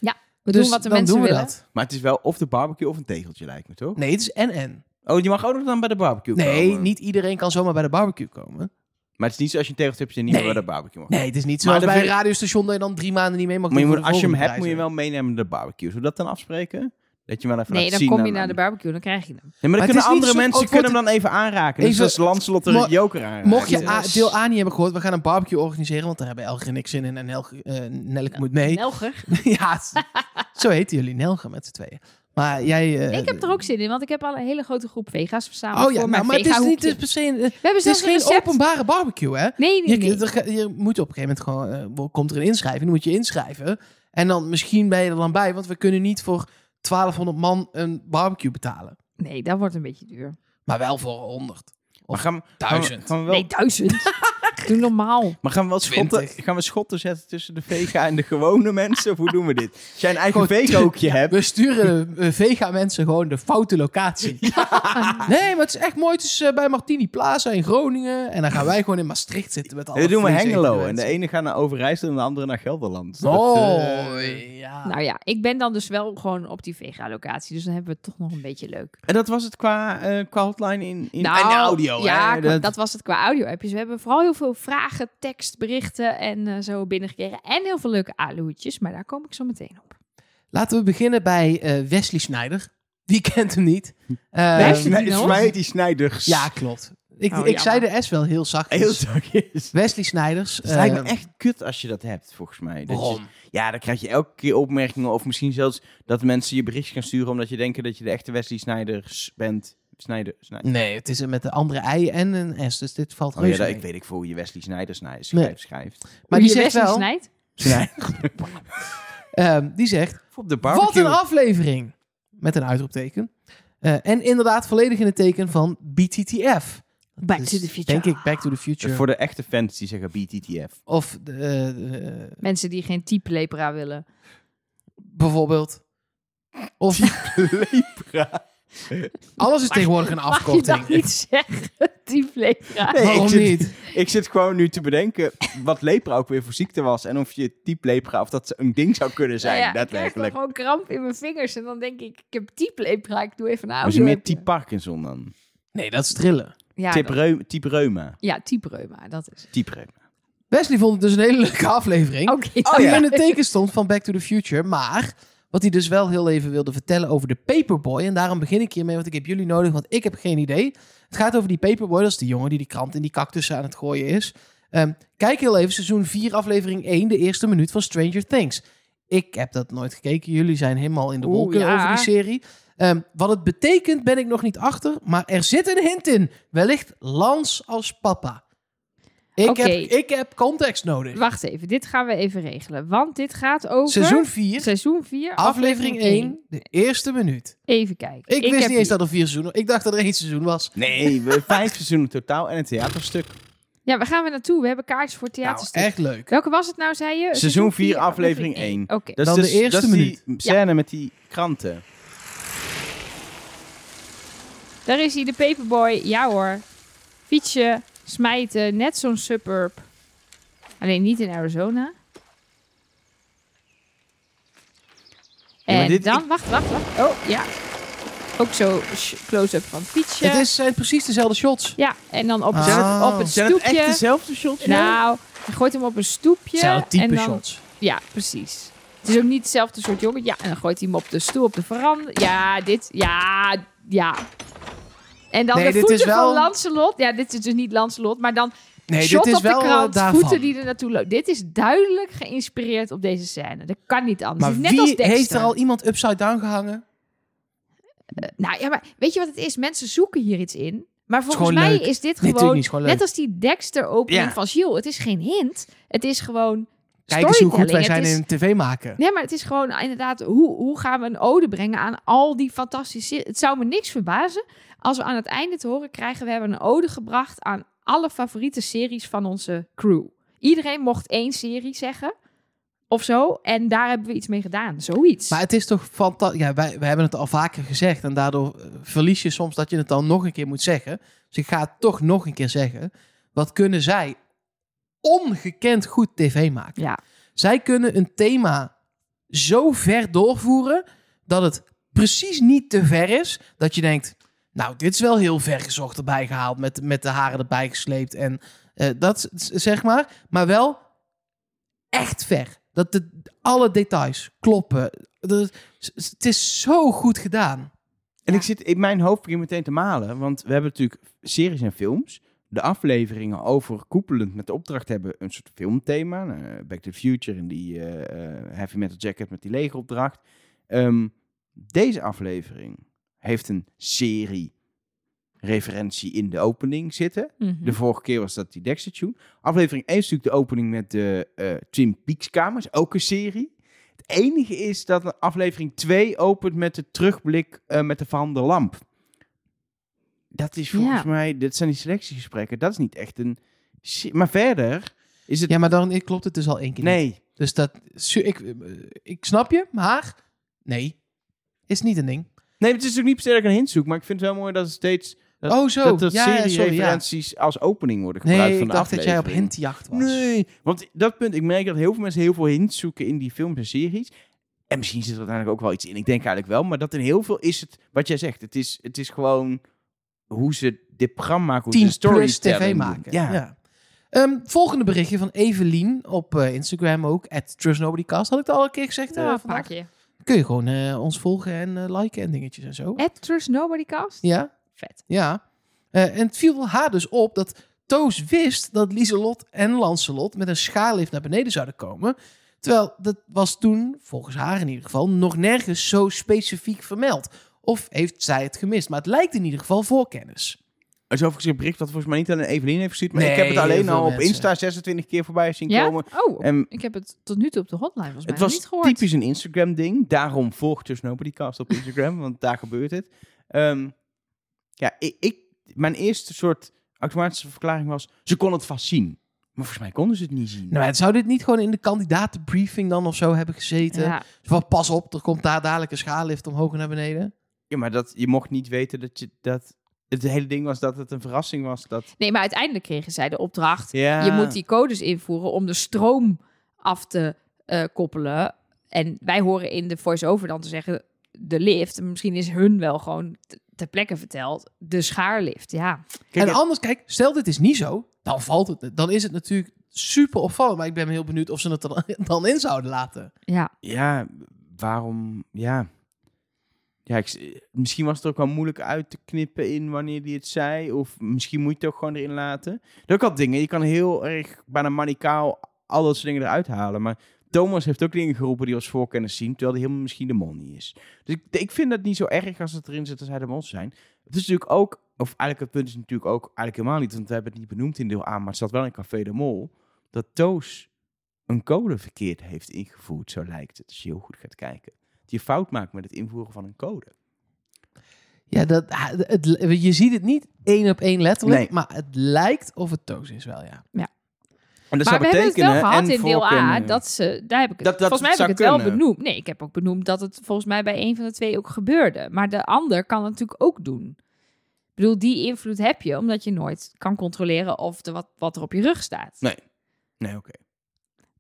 We dus doen wat de dan mensen doen we willen. dat. Maar het is wel of de barbecue of een tegeltje, lijkt me, toch? Nee, het is en-en. Oh, je mag ook nog dan bij de barbecue Nee, komen. niet iedereen kan zomaar bij de barbecue komen. Maar het is niet zo als je een tegeltje hebt, je niet Nee. meer bij de barbecue mag. Nee, het is niet Maar zoals bij een vind- radiostation dat je dan drie maanden niet mee mag Maar je doen moet, voor de als je hem volgende hebt, moet je prijzen. wel meenemen naar de barbecue. Zullen we dat dan afspreken? Dat je wel even Nee, dan zien kom je aan- naar de aan- barbecue, dan krijg je hem. Nee, maar dan kunnen andere zo- mensen oh, kunnen hem dan even aanraken. Even- zoals Lancelot de Mo- Joker aanraken. Mocht je Ja. A- deel A niet hebben gehoord, we gaan een barbecue organiseren, want daar hebben Elger en ik zin in en Nelge, eh, Nelke moet mee. Nelger. ja, zo heten jullie, Nelge met z'n tweeën. Maar jij... eh, ik heb er ook zin in, want ik heb al een hele grote groep vega's verzameld Oh ja, voor nou, maar het is niet is per se... een- We hebben Het is zelfs een geen recept. openbare barbecue, hè? Nee, nee, Je, nee. er je moet op een gegeven moment gewoon... eh, komt er een inschrijving, dan moet je inschrijven. En dan misschien ben je er dan bij, want we kunnen niet voor 1200 man een barbecue betalen. Nee, dat wordt een beetje duur. Maar wel voor 100. Maar gaan, we- duizend. Gaan we, gaan we wel, Nee, duizend. Doe normaal. maar gaan we wel schotten, 20. gaan we schotten zetten tussen de vega en de gewone mensen? Of hoe doen we dit? Als jij een eigen vega-hoekje hebt... We sturen de vega-mensen gewoon de foute locatie. Nee, maar het is echt mooi. Het is eh, bij Martini Plaza in Groningen. En dan gaan wij gewoon in Maastricht zitten met alle Dan doen we Hengelo. En de mensen. ene gaat naar Overijssel en de andere naar Gelderland. Dat, Oh, ja. Nou ja, ik ben dan dus wel gewoon op die vega-locatie. Dus dan hebben we het toch nog een beetje leuk. En dat was het qua, eh, qua hotline in, in Nou, en audio. Ja, hè? dat... was het qua audio-appjes. We hebben vooral heel veel vragen, tekst, berichten en eh, zo binnengekregen. En heel veel leuke aluhoedjes, maar daar kom ik zo meteen op. Laten we beginnen bij eh, Wesley Schneider. Wie kent hem niet? Eh, Wesley? Snij- die Snijders. ja, klopt. Ik, Oh, ik zei de S wel heel zachtjes. Heel zachtjes. Wesley Snijders. Het lijkt me eh, echt kut als je dat hebt, volgens mij. Dat je- ja, dan krijg je elke keer opmerkingen. Of misschien zelfs dat mensen je bericht gaan sturen... omdat je denkt dat je de echte Wesley Snijders bent. Snijder, Snijder. Nee, het is met de andere I en een S. Dus dit valt Oh ja, reuze dat, mee. ik weet ik voor hoe je Wesley Snijders schrijft. Nee. schrijft, schrijft. Maar Hoe die je zegt Wesley wel... snijdt. Snijder. ehm, die zegt... Op de Wat een aflevering! Met een uitroepteken. Eh, en inderdaad volledig in het teken van BTTF. Back Dus to the future. Denk ik Back to the Future. Voor de echte fans die zeggen BTTF. Of de, eh, de- Mensen die geen type lepra willen. bijvoorbeeld. Of Lepra. alles is tegenwoordig een Mag je afkorting. dat niet zeggen? Type lepra. Nee, Waarom ik zit, niet? Ik zit gewoon nu te bedenken wat lepra ook weer voor ziekte was. En of je type lepra, of dat een ding zou kunnen zijn, Nou ja, Ik krijg daadwerkelijk. gewoon kramp in mijn vingers. En dan denk ik, ik heb type lepra. Ik doe even een Maar audio. is meer type Parkinson dan? Nee, dat is trillen. Ja, type, dat- reum- type reuma. ja, type reuma. Dat is het. Type reuma. Wesley vond het dus een hele leuke aflevering. Oké. die in het teken stond van Back to the Future. Maar wat hij dus wel heel even wilde vertellen over de Paperboy. En daarom begin ik hiermee, want ik heb jullie nodig, want ik heb geen idee. Het gaat over die Paperboy, dat is die jongen die die krant in die cactussen aan het gooien is. Ehm, kijk heel even, seizoen 4, aflevering 1, de eerste minuut van Stranger Things. Ik heb dat nooit gekeken. Jullie zijn helemaal in de wolken ja. over die serie. Ehm, wat het betekent ben ik nog niet achter, maar er zit een hint in. Wellicht Lans als papa. Ik, Oké. heb, ik heb context nodig. Wacht even, dit gaan we even regelen. Want dit gaat over... Seizoen 4, Seizoen 4, aflevering 1, de eerste minuut. Even kijken. Ik, wist niet eens dat er vier seizoenen Ik dacht dat er één seizoen was. Nee, we vijf seizoenen totaal en een theaterstuk. Ja, waar gaan we naartoe? We hebben kaartjes voor het Nou, theaterstuk. echt leuk. Welke was het nou, zei je? Seizoen vier, vier, aflevering één. Oké. Dat Dan is de dus, eerste dat is die scène met die kranten. Daar is hij, de Paperboy. Ja hoor. Fietsje, smijten, net zo'n suburb. Alleen niet in Arizona. Ja, En dit- dan, ik- wacht, wacht, wacht. Oh, ja. Ook zo close-up van het fietsje. Het is, zijn precies dezelfde shots. Ja, en dan op, Ah. het, op het Zijn het echt stoepje. dezelfde shots? Nou, hij gooit hem op een stoepje. Hetzelfde type en dan, shots. Ja, precies. Het is ook niet hetzelfde soort jongen. Ja, en dan gooit hij hem op de stoel op de veranda. Ja, dit. Ja, ja. En dan Nee, de voeten wel- van Lancelot. Ja, dit is dus niet Lancelot, maar dan Nee, shot dit is op de wel eh, krant, daarvan. voeten die er naartoe lopen. Dit is duidelijk geïnspireerd op deze scène. Dat kan niet anders. Maar net als wie Dexter. heeft er al iemand upside down gehangen? Nou ja, maar weet je wat het is? Mensen zoeken hier iets in. Maar volgens mij leuk. is dit gewoon, niet, net als die Dexter-opening Ja. van Gilles. Het is geen hint. Het is gewoon Kijk eens hoe goed wij zijn is- in tv maken. Nee, maar het is gewoon inderdaad, hoe, hoe gaan we een ode brengen aan al die fantastische... Het zou me niks verbazen als we aan het einde te horen krijgen... we hebben een ode gebracht aan alle favoriete series van onze crew. Iedereen mocht één serie zeggen of zo. En daar hebben we iets mee gedaan. Zoiets. Maar het is toch fantastisch. Ja, wij, wij hebben het al vaker gezegd. En daardoor eh, verlies je soms dat je het dan nog een keer moet zeggen. Dus ik ga het toch nog een keer zeggen. Wat kunnen zij ongekend goed tv maken? Ja. Zij kunnen een thema zo ver doorvoeren dat het precies niet te ver is. Dat je denkt, nou, dit is wel heel ver gezocht erbij gehaald. Met, met de haren erbij gesleept. En eh, dat zeg maar. Maar wel echt ver. Dat de, alle details kloppen. Dat, het is zo goed gedaan. En ik zit in mijn hoofd begint meteen te malen, want we hebben natuurlijk series en films. De afleveringen overkoepelend met de opdracht hebben een soort filmthema. eh, Back to the Future en die eh, Heavy Metal Jacket met die legeropdracht. Ehm deze aflevering heeft een serie referentie in de opening zitten. Mhm. De vorige keer was dat die Dexter Tune. Aflevering 1 is natuurlijk de opening met de eh Twin Peaks kamers, ook een serie. Het enige is dat aflevering 2 opent met de terugblik eh, met de Van der Lamp. Dat is volgens Ja. mij, dit zijn die selectiegesprekken, dat is niet echt een... Maar verder is het... Ja, maar dan klopt het dus al één keer niet. nee, Dus dat... Ik, eh, ik snap je, maar... Nee. Is niet een ding. Nee, het is natuurlijk niet per se dat ik een hint zoek, maar ik vind het wel mooi dat het steeds... Dat, oh, zo. Dat er ja, ja, sorry, ja. serie-referenties als opening worden gebruikt Nee, van ik de dacht dat jij op hintjacht was. Nee, want dat punt, ik merk dat heel veel mensen heel veel hints zoeken in die films en series. En misschien zit er uiteindelijk ook wel iets in. Ik denk eigenlijk wel, maar dat in heel veel is het, wat jij zegt, het is, het is gewoon hoe ze dit programma maken, hoe 10 ze plus storytelling tv doen. maken. Ja. Ehm, volgende berichtje van Evelien op eh, Instagram ook. At TrustNobodyCast. Had ik het al een keer gezegd eh, Ja, een paar keer. Kun je gewoon eh, ons volgen en eh, liken en dingetjes en zo. At Trust Nobody Cast? Ja, Vet. ja. Eh, en het viel haar dus op dat Toos wist dat Lieselot en Lancelot met een schaarlift naar beneden zouden komen. Terwijl dat was toen, volgens haar in ieder geval, nog nergens zo specifiek vermeld. Of heeft zij het gemist? Maar het lijkt in ieder geval voorkennis. Er is overigens een bericht dat volgens mij niet aan Evelien heeft gestuurd, maar Nee, ik heb het alleen al op mensen. Insta 26 keer voorbij zien Ja? komen. Oh, En ik heb het tot nu toe op de hotline volgens mij het was niet gehoord. typisch een Instagram ding. Daarom volgt dus Nobodycast op Instagram, want daar gebeurt het. Ehm, ja, ik, ik, mijn eerste soort automatische verklaring was, ze kon het vast zien. Maar volgens mij konden ze het niet zien. Nou, en zou dit niet gewoon in de kandidatenbriefing dan of zo hebben gezeten? Ja. Van pas op, er komt daar dadelijk een schaarlift omhoog en naar beneden. Ja, maar dat, je mocht niet weten dat je dat... Het hele ding was dat het een verrassing was. Dat, Nee, maar uiteindelijk kregen zij de opdracht. ja, Je moet die codes invoeren om de stroom af te eh, koppelen. En wij horen in de voice-over dan te zeggen de lift. Misschien is hun wel gewoon ter plekke verteld de schaarlift. Ja, Kijk, en anders, kijk, stel dit is niet zo, dan valt het. Dan is het natuurlijk super opvallend. Maar ik ben heel benieuwd of ze het er dan- dan in zouden laten. ja. Ja, waarom... Ja, ik, misschien was het ook wel moeilijk uit te knippen in wanneer hij het zei. Of misschien moet je het ook gewoon erin laten. Ook al dingen. Je kan heel erg bijna manicaal al dat soort dingen eruit halen. Maar Thomas heeft ook dingen geroepen die als voorkennis zien. Terwijl hij helemaal misschien de mol niet is. Dus ik, ik vind dat niet zo erg als het erin zit als hij de mol zijn. Het is natuurlijk ook... Of eigenlijk het punt is natuurlijk ook eigenlijk helemaal niet. Want we hebben het niet benoemd in deel A. Maar het staat wel in Café de Mol. Dat Toos een code verkeerd heeft ingevoerd, zo lijkt het, als je heel goed gaat kijken. Je fout maakt met het invoeren van een code. Ja, dat, ah, het, je ziet het niet één op één letterlijk, Nee. maar het lijkt of het Toos is wel, ja. En dat maar zou we hebben het betekenen... wel gehad en in deel A. Dat ze, daar heb ik het, Dat- dat volgens mij heb ik het zou wel kunnen. benoemd. Nee, ik heb ook benoemd dat het volgens mij bij een van de twee ook gebeurde. Maar de ander kan het natuurlijk ook doen. Ik bedoel, die invloed heb je, omdat je nooit kan controleren of er wat, wat er op je rug staat. Nee. Nee, oké.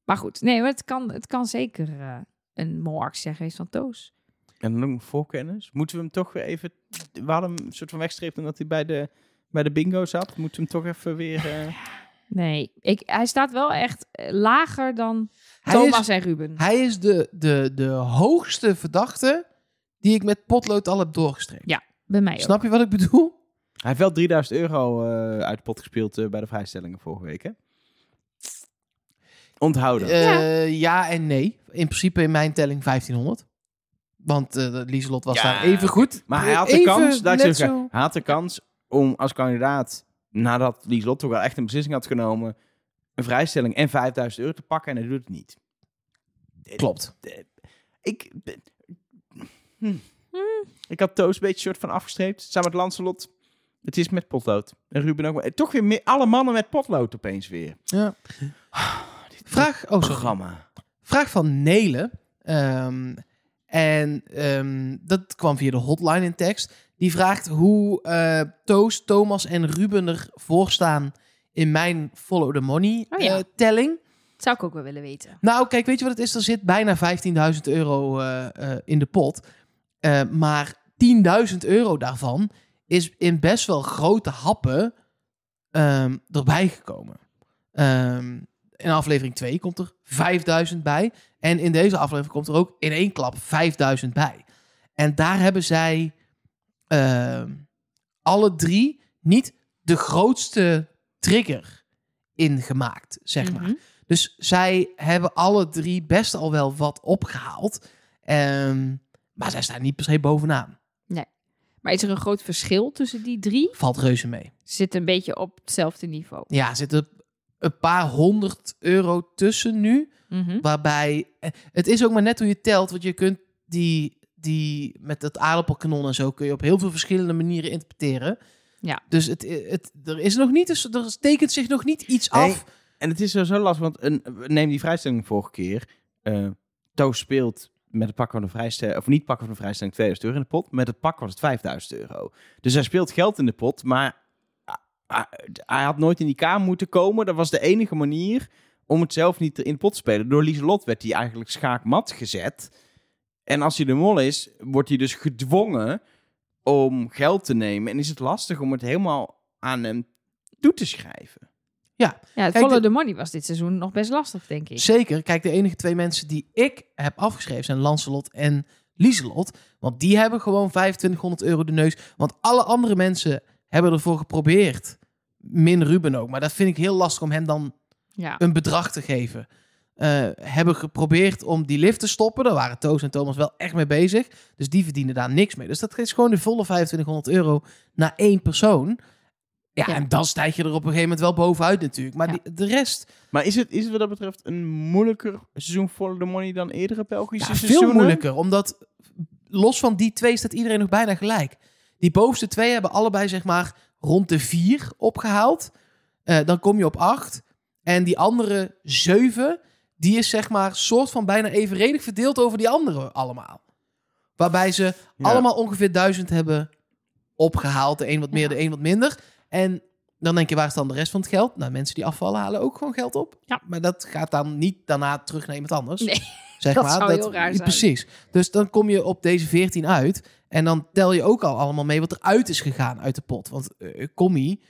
Maar goed, nee, maar het kan, het kan zeker eh, een molactie zijn geweest van Toos. En dan voorkennis. Moeten we hem toch weer even... We hadden hem een soort van wegstreept omdat hij bij de, bij de bingo zat. Moeten we hem toch even weer... eh, Nee, ik, hij staat wel echt eh, lager dan Hij Thomas is, en Ruben. hij is de, de, de hoogste verdachte die ik met potlood al heb doorgestreept. Bij mij ook. Snap je wat ik bedoel? Hij heeft wel 3000 euro eh, uit de pot gespeeld bij de vrijstellingen vorige week, hè? Onthouden. Eh, ja. en nee. In principe in mijn telling 1500. Want eh Lieselot was Ja, daar even goed. maar hij had de Even kans, dat zo. hij had de kans om als kandidaat, nadat Lieslot toch wel echt een beslissing had genomen, een vrijstelling en 5000 euro te pakken en hij doet het niet. Klopt. Ik, hm. ik had Toos een beetje soort van afgestreept, samen met Lancelot. Het is met potlood. En Ruben ook. maar- Toch weer meer, alle mannen met potlood opeens weer. Ja. Vraag, oh. Programma. Vraag van Nele. Ehm, en ehm, dat kwam via de hotline in tekst. Die vraagt hoe eh, Toos, Thomas en Ruben ervoor staan in mijn Follow the Money Oh ja. eh, telling. Dat zou ik ook wel willen weten. Nou, kijk, weet je wat het is? Er zit bijna 15.000 euro eh, eh, in de pot. Eh, maar 10.000 euro daarvan is in best wel grote happen ehm, erbij gekomen. Ehm, in aflevering 2 komt er 5000 bij. En in deze aflevering komt er ook in één klap 5000 bij. En daar hebben zij ehm, alle drie niet de grootste trigger in gemaakt, zeg maar. Mhm. Dus zij hebben alle drie best al wel wat opgehaald. Ehm, maar zij staan niet per se bovenaan. Maar is er een groot verschil tussen die drie? Valt reuze mee. Zitten een beetje op hetzelfde niveau. Ja, er zitten een paar honderd euro tussen nu. Mhm. Waarbij, eh, het is ook maar net hoe je telt. Want je kunt die, die met het aardappelkanon en zo... kun je op heel veel verschillende manieren interpreteren. Ja. Dus het, het, er is nog niet, dus er tekent zich nog niet iets af. En het is zo lastig, want een, neem die vrijstelling vorige keer. eh Toos speelt met het pakken van de vrijstelling, of niet pakken van de vrijstelling 2000 euro in de pot. Met het pak was het 5000 euro. Dus hij speelt geld in de pot, maar hij had nooit in die kamer moeten komen. Dat was de enige manier om het zelf niet in de pot te spelen. Door Lieselot werd hij eigenlijk schaakmat gezet. En als hij de mol is, wordt hij dus gedwongen om geld te nemen. En is het lastig om het helemaal aan hem toe te schrijven. Ja, het Kijk, Follow de- the Money was dit seizoen nog best lastig, denk ik. Zeker. Kijk, de enige twee mensen die ik heb afgeschreven zijn Lancelot en Lieselot. Want die hebben gewoon 2500 euro de neus. Want alle andere mensen hebben ervoor geprobeerd. Min Ruben ook. Maar dat vind ik heel lastig om hem dan Ja. een bedrag te geven. Eh, hebben geprobeerd om die lift te stoppen. Daar waren Toos en Thomas wel echt mee bezig. Dus die verdienen daar niks mee. Dus dat is gewoon de volle 2500 euro naar één persoon. Ja, Ja. en dan stijg je er op een gegeven moment wel bovenuit natuurlijk. Maar Ja. die, de rest, Maar is het, is het wat dat betreft een moeilijker seizoen Follow the Money dan eerdere Belgische Ja, seizoenen? veel moeilijker. Omdat los van die twee staat iedereen nog bijna gelijk. Die bovenste twee hebben allebei zeg maar rond de vier opgehaald. Eh, dan kom je op acht. En die andere zeven, die is zeg maar soort van bijna evenredig verdeeld over die andere allemaal. Waarbij ze Ja. allemaal ongeveer duizend hebben opgehaald. De een wat meer, Ja. de een wat minder. En dan denk je, waar is dan de rest van het geld? Nou, mensen die afvallen halen ook gewoon geld op. Ja. Maar dat gaat dan niet daarna terug naar iemand anders. Nee, zeg dat maar. zou heel raar zijn. Precies. Dus dan kom je op deze 14 uit. En dan tel je ook al allemaal mee wat eruit is gegaan uit de pot. Want Commie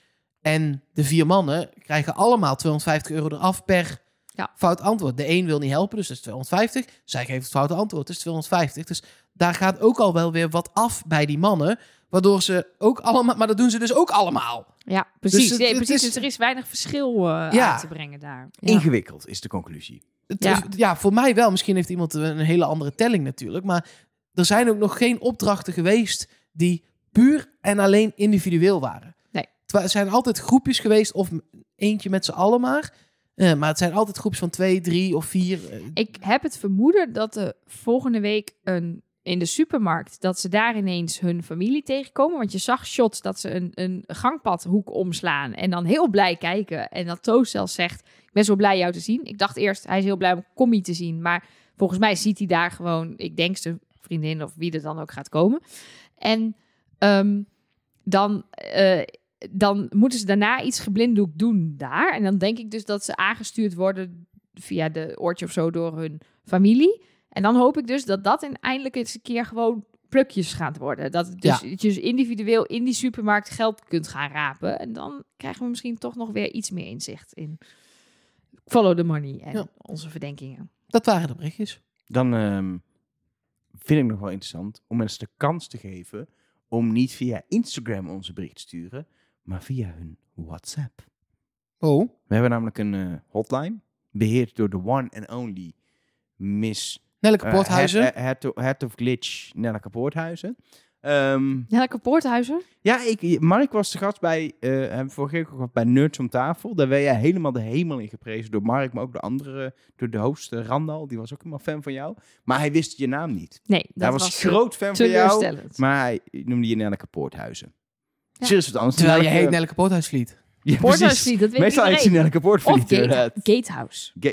en de vier mannen krijgen allemaal 250 euro eraf per Ja. fout antwoord. De een wil niet helpen, dus dat is 250. Zij geeft het foute antwoord, dus 250. Dus daar gaat ook al wel weer wat af bij die mannen. Waardoor ze ook allemaal... Maar dat doen ze dus ook allemaal. ja precies. het- nee, het precies. is- Dus er is weinig verschil eh, Ja. aan te brengen daar. Ja. Ingewikkeld is de conclusie. Het- Ja. ja, voor mij wel. Misschien heeft iemand een hele andere telling natuurlijk. Maar er zijn ook nog geen opdrachten geweest die puur en alleen individueel waren. Nee. Er zijn altijd groepjes geweest of eentje met z'n allen maar. Eh, maar het zijn altijd groepjes van twee, drie of vier. eh, Ik heb het vermoeden dat er volgende week een, in de supermarkt... dat ze daar ineens hun familie tegenkomen. Want je zag shots dat ze een, een gangpadhoek omslaan... en dan heel blij kijken. En dat Toos zelfs zegt... ik ben zo blij jou te zien. Ik dacht eerst, hij is heel blij om Commie te zien. Maar volgens mij ziet hij daar gewoon... ik denk zijn vriendin of wie er dan ook gaat komen. En ehm, dan... eh, dan moeten ze daarna iets geblinddoekt doen daar. En dan denk ik dus dat ze aangestuurd worden via de oortje of zo door hun familie. En dan hoop ik dus dat dat in- eindelijk eens een keer gewoon plukjes gaat worden. Dat het dus, je dus individueel in die supermarkt geld kunt gaan rapen. En dan krijgen we misschien toch nog weer iets meer inzicht in follow the money en Ja. onze verdenkingen. Dat waren de berichtjes. Dan ehm, vind ik nog wel interessant om mensen de kans te geven om niet via Instagram onze bericht te sturen, maar via hun WhatsApp. Oh. We hebben namelijk een eh, hotline, beheerd door de one and only Miss Nelleke eh, Poorthuizen. Head, Head of, Head of Glitch, Nelleke Poorthuizen. Ehm, Ja, lekker Poorthuizen. ja, ik, Mark was de gast bij, eh we vorige keer ook gehad bij Nerds om tafel. Daar werd jij helemaal de hemel in geprezen door Mark, maar ook de andere, door de host eh, Randal. Die was ook helemaal fan van jou. Maar hij wist je naam niet. Nee, dat hij was, was groot fan van jou, maar hij noemde je Nelleke Poorthuizen. Ja. Serieus wat anders. Terwijl je Nelleke- heet Nelleke Poorthuisvliet. Ja, Poorthuisvliet, dat weet Meestal heet ze iedereen. Nelleke Of Poortvliet, gate, inderdaad. Gatehouse. Ga-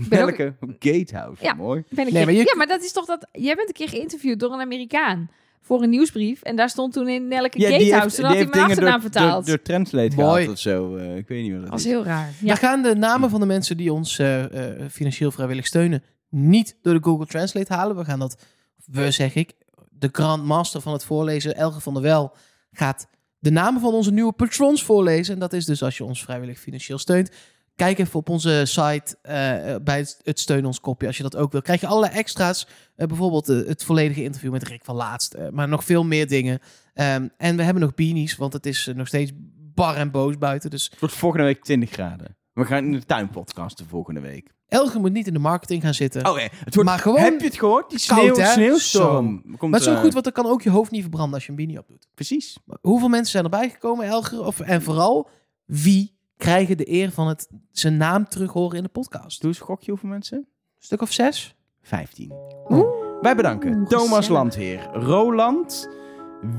ook- Nelleke Gatehouse, Ja. mooi. Ben ik Nee, maar je- Ja, maar dat is toch dat... Jij bent een keer geïnterviewd door een Amerikaan voor een nieuwsbrief. En daar stond toen in Nelke Ja, Gatehouse. Toen had hij mijn dingen achternaam door, vertaald. Door, door Translate Mooi. of zo. eh, ik weet niet wat dat dat was is. heel raar. Ja. Daar gaan de namen van de mensen die ons eh, eh, financieel vrijwillig steunen niet door de Google Translate halen. We gaan dat, we zeg ik, de grandmaster van het voorlezen, Elge van der Wel, gaat de namen van onze nieuwe patrons voorlezen. En dat is dus als je ons vrijwillig financieel steunt. Kijk even op onze site eh, bij het, het steun ons kopje als je dat ook wil. Krijg je allerlei extra's. Eh, bijvoorbeeld eh, het volledige interview met Rick van Laatst. eh, maar nog veel meer dingen. Ehm, en we hebben nog beanies, want het is eh, nog steeds bar en boos buiten. Dus Het wordt volgende week 20 graden. We gaan in de tuin podcasten volgende week. Elge moet niet in de marketing gaan zitten. Oh, ja. het wordt, Maar gewoon heb je het gehoord? Die koud, sneeuw, hè? sneeuwstorm. Komt, maar het is ook eh, goed, want dan kan ook je hoofd niet verbranden als je een beanie op doet. Precies. Maar hoeveel mensen zijn erbij gekomen, Elger? Of, en vooral, wie krijgen de eer van het zijn naam terug horen in de podcast? Doe eens een gokje hoeveel mensen? Een stuk of zes? 15. Wij bedanken Oeh, Thomas. Landheer, Roland,